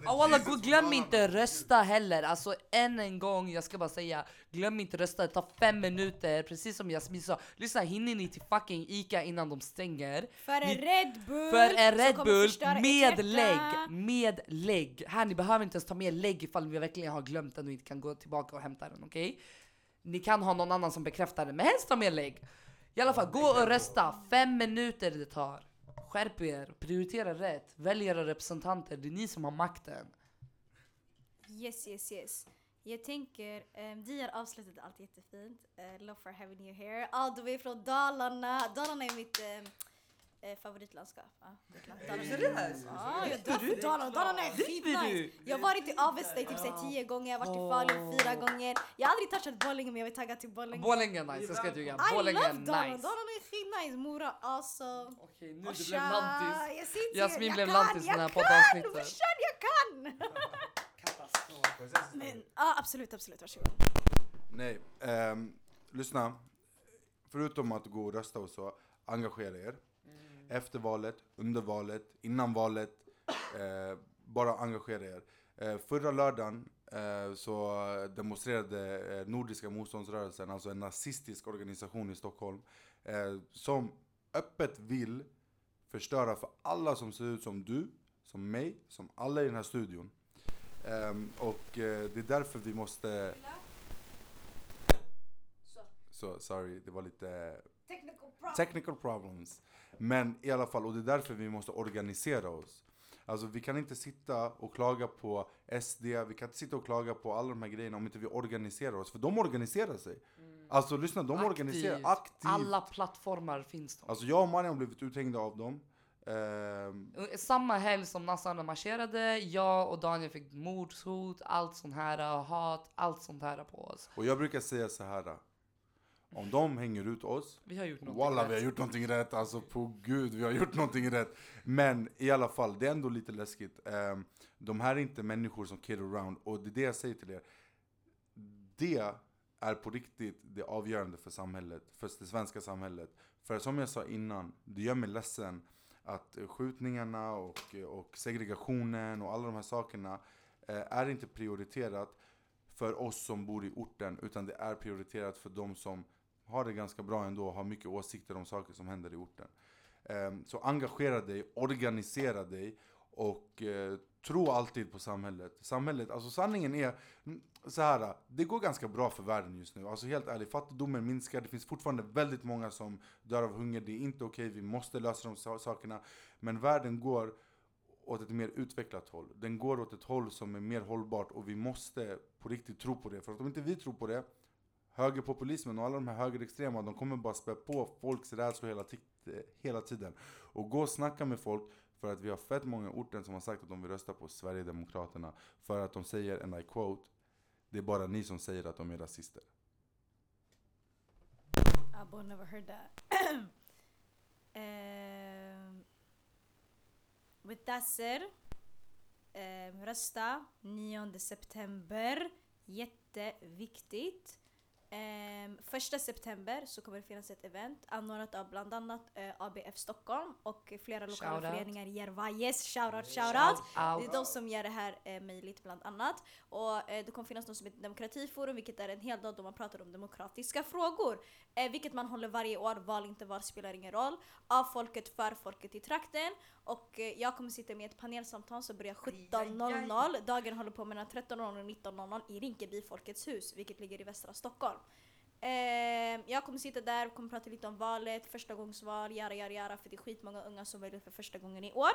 Walla, Jesus glöm inte rösta heller. Alltså än en gång, jag ska bara säga, glöm inte rösta. Det tar fem minuter, precis som Jasmin sa. Lyssna, hinner ni till fucking Ica innan de stänger? För en Red Bull För en Red Bull med lägg, med lägg. Här, ni behöver inte ens ta med lägg ifall vi verkligen har glömt den och inte kan gå tillbaka och hämta den, okej? Ni kan ha någon annan som bekräftar den, men helst ta med lägg. I alla fall, gå och rösta. Fem minuter det tar. Skärp er, prioritera rätt, välj era representanter, det är ni som har makten. Yes, yes, yes. Jag tänker, um, har avslutat allt jättefint. Uh, love for having you here. All the way från Dalarna. Dalarna är mitt, um, Eh, favoritlandskap? Ja, det är klart. Är du Dalarna. seriös? Ja, jag dör för Dalarna. Dalarna är skitnice. Jag har varit i Avesta i typ såhär tio gånger, jag har varit i Falun fyra gånger. Jag har aldrig touchat Borlänge men jag vill tagga till Borlänge. Borlänge är nice, jag ska inte ljuga. I Borlänge love är nice. Dalarna är skitnice. Mora awesome. Okej, nu du blev lantis. Jasmin jag blev kan, lantis i jag det här kan, poddavsnittet. Brorsan jag kan! Men ja absolut, absolut, varsågod. Nej, ehm, lyssna. Förutom att gå och rösta och så, engagera er. Efter valet, under valet, innan valet. Eh, bara engagera er. Eh, förra lördagen eh, så demonstrerade eh, Nordiska motståndsrörelsen, alltså en nazistisk organisation i Stockholm, eh, som öppet vill förstöra för alla som ser ut som du, som mig, som alla i den här studion. Ehm, och eh, det är därför vi måste... Så, sorry, det var lite Technical problem. technical problems. Men i alla fall, och det är därför vi måste organisera oss. Alltså vi kan inte sitta och klaga på SD, vi kan inte sitta och klaga på alla de här grejerna om inte vi organiserar oss. För de organiserar sig. Alltså lyssna, de organiserar aktivt. Alla plattformar finns de. Alltså jag och Mariam har blivit uthängda av dem. Ehm, Samma helg som nassarna marscherade, jag och Daniel fick mordshot, allt sånt här, hat, allt sånt här på oss. och jag brukar säga så här. Om de hänger ut oss, Vi har gjort något Walla vi har gjort någonting rätt, alltså på gud vi har gjort någonting rätt. Men i alla fall, det är ändå lite läskigt. Ehm, de här är inte människor som kid around och det är det jag säger till er. Det är på riktigt det avgörande för samhället, för det svenska samhället. För som jag sa innan, det gör mig ledsen att skjutningarna och, och segregationen och alla de här sakerna eh, är inte prioriterat för oss som bor i orten, utan det är prioriterat för de som har det ganska bra ändå och har mycket åsikter om saker som händer i orten. Ehm, så engagera dig, organisera dig och eh, tro alltid på samhället. Samhället, alltså sanningen är så här. det går ganska bra för världen just nu. Alltså helt ärligt, fattigdomen minskar, det finns fortfarande väldigt många som dör av hunger, det är inte okej, vi måste lösa de sakerna. Men världen går åt ett mer utvecklat håll. Den går åt ett håll som är mer hållbart och vi måste på riktigt tro på det. För att om inte vi tror på det, högerpopulismen och alla de här högerextrema, de kommer bara spä på folks rädslor hela, eh, hela tiden. Och gå och snacka med folk för att vi har fett många orten som har sagt att de vill rösta på Sverigedemokraterna. För att de säger, and I quote, det är bara ni som säger att de är rasister. Abo never heard that. uh, with that said, uh, rösta 9 september. Jätteviktigt. Um, första september så kommer det finnas ett event anordnat av bland annat eh, ABF Stockholm och flera lokala Shoutout. föreningar i Järvajes. Shoutout, shoutout! Shout Det är de som gör det här eh, möjligt bland annat. Och eh, det kommer finnas något som heter demokratiforum vilket är en hel dag då man pratar om demokratiska frågor. Eh, vilket man håller varje år, val inte val spelar ingen roll. Av folket, för folket i trakten. Och eh, jag kommer sitta med ett panelsamtal som börjar 17.00. Dagen håller på mellan 13.00 och 19.00 i Rinkeby Folkets hus vilket ligger i västra Stockholm. Eh, jag kommer sitta där och kommer prata lite om valet, första gångsval, jara jara jara för det är skitmånga unga som väljer för första gången i år.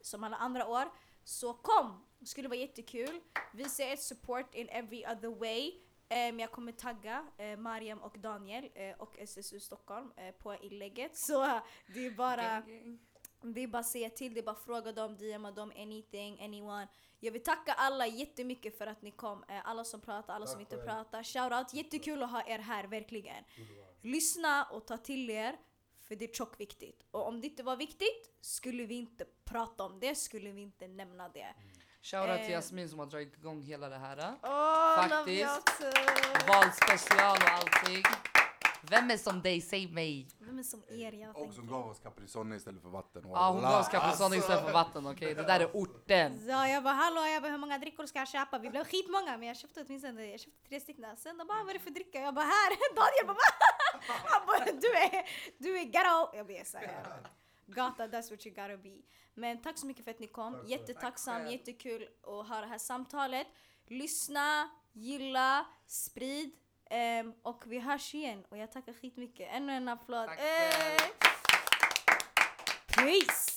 Som alla andra år. Så kom! Det skulle vara jättekul. Visa ert support in every other way. Ehm, jag kommer tagga eh, Mariam och Daniel eh, och SSU Stockholm eh, på inlägget. Så det är bara... Det är bara att säga till, det är bara att fråga dem, DMa dem, anything, anyone. Jag vill tacka alla jättemycket för att ni kom. Eh, Alla som pratar, alla som inte pratar. Shoutout, jättekul att ha er här, verkligen. Lyssna och ta till er, för det är tjockt viktigt. Och om det inte var viktigt skulle vi inte prata om det, skulle vi inte nämna det. Shoutout till Eh. Jasmin som har dragit igång hela det här. Åh, Faktiskt. Valspecial och allting. Vem är som dig? Säg mig. Vem är som er? Jag Och som tänker. gav oss Caprisonne istället för vatten. Ja, hon gav oss Caprisonne istället för vatten, okej? Det där är orten. Så jag bara hallå, jag bara hur många drickor ska jag köpa? Vi blev skitmånga men jag köpte åtminstone jag köpte tre stycken. Sen de bara vad är det för dricka? Jag bara här! Daniel bara "Va?" Han bara du är, du är ghetto! Jag bara såhär. Gata, that's what you gotta be. Men tack så mycket för att ni kom. Jättetacksam, jättekul att ha det här samtalet. Lyssna, gilla, sprid. Ehm, och vi hörs igen och jag tackar skitmycket. Ännu en applåd. Tack Eh. själv. Peace!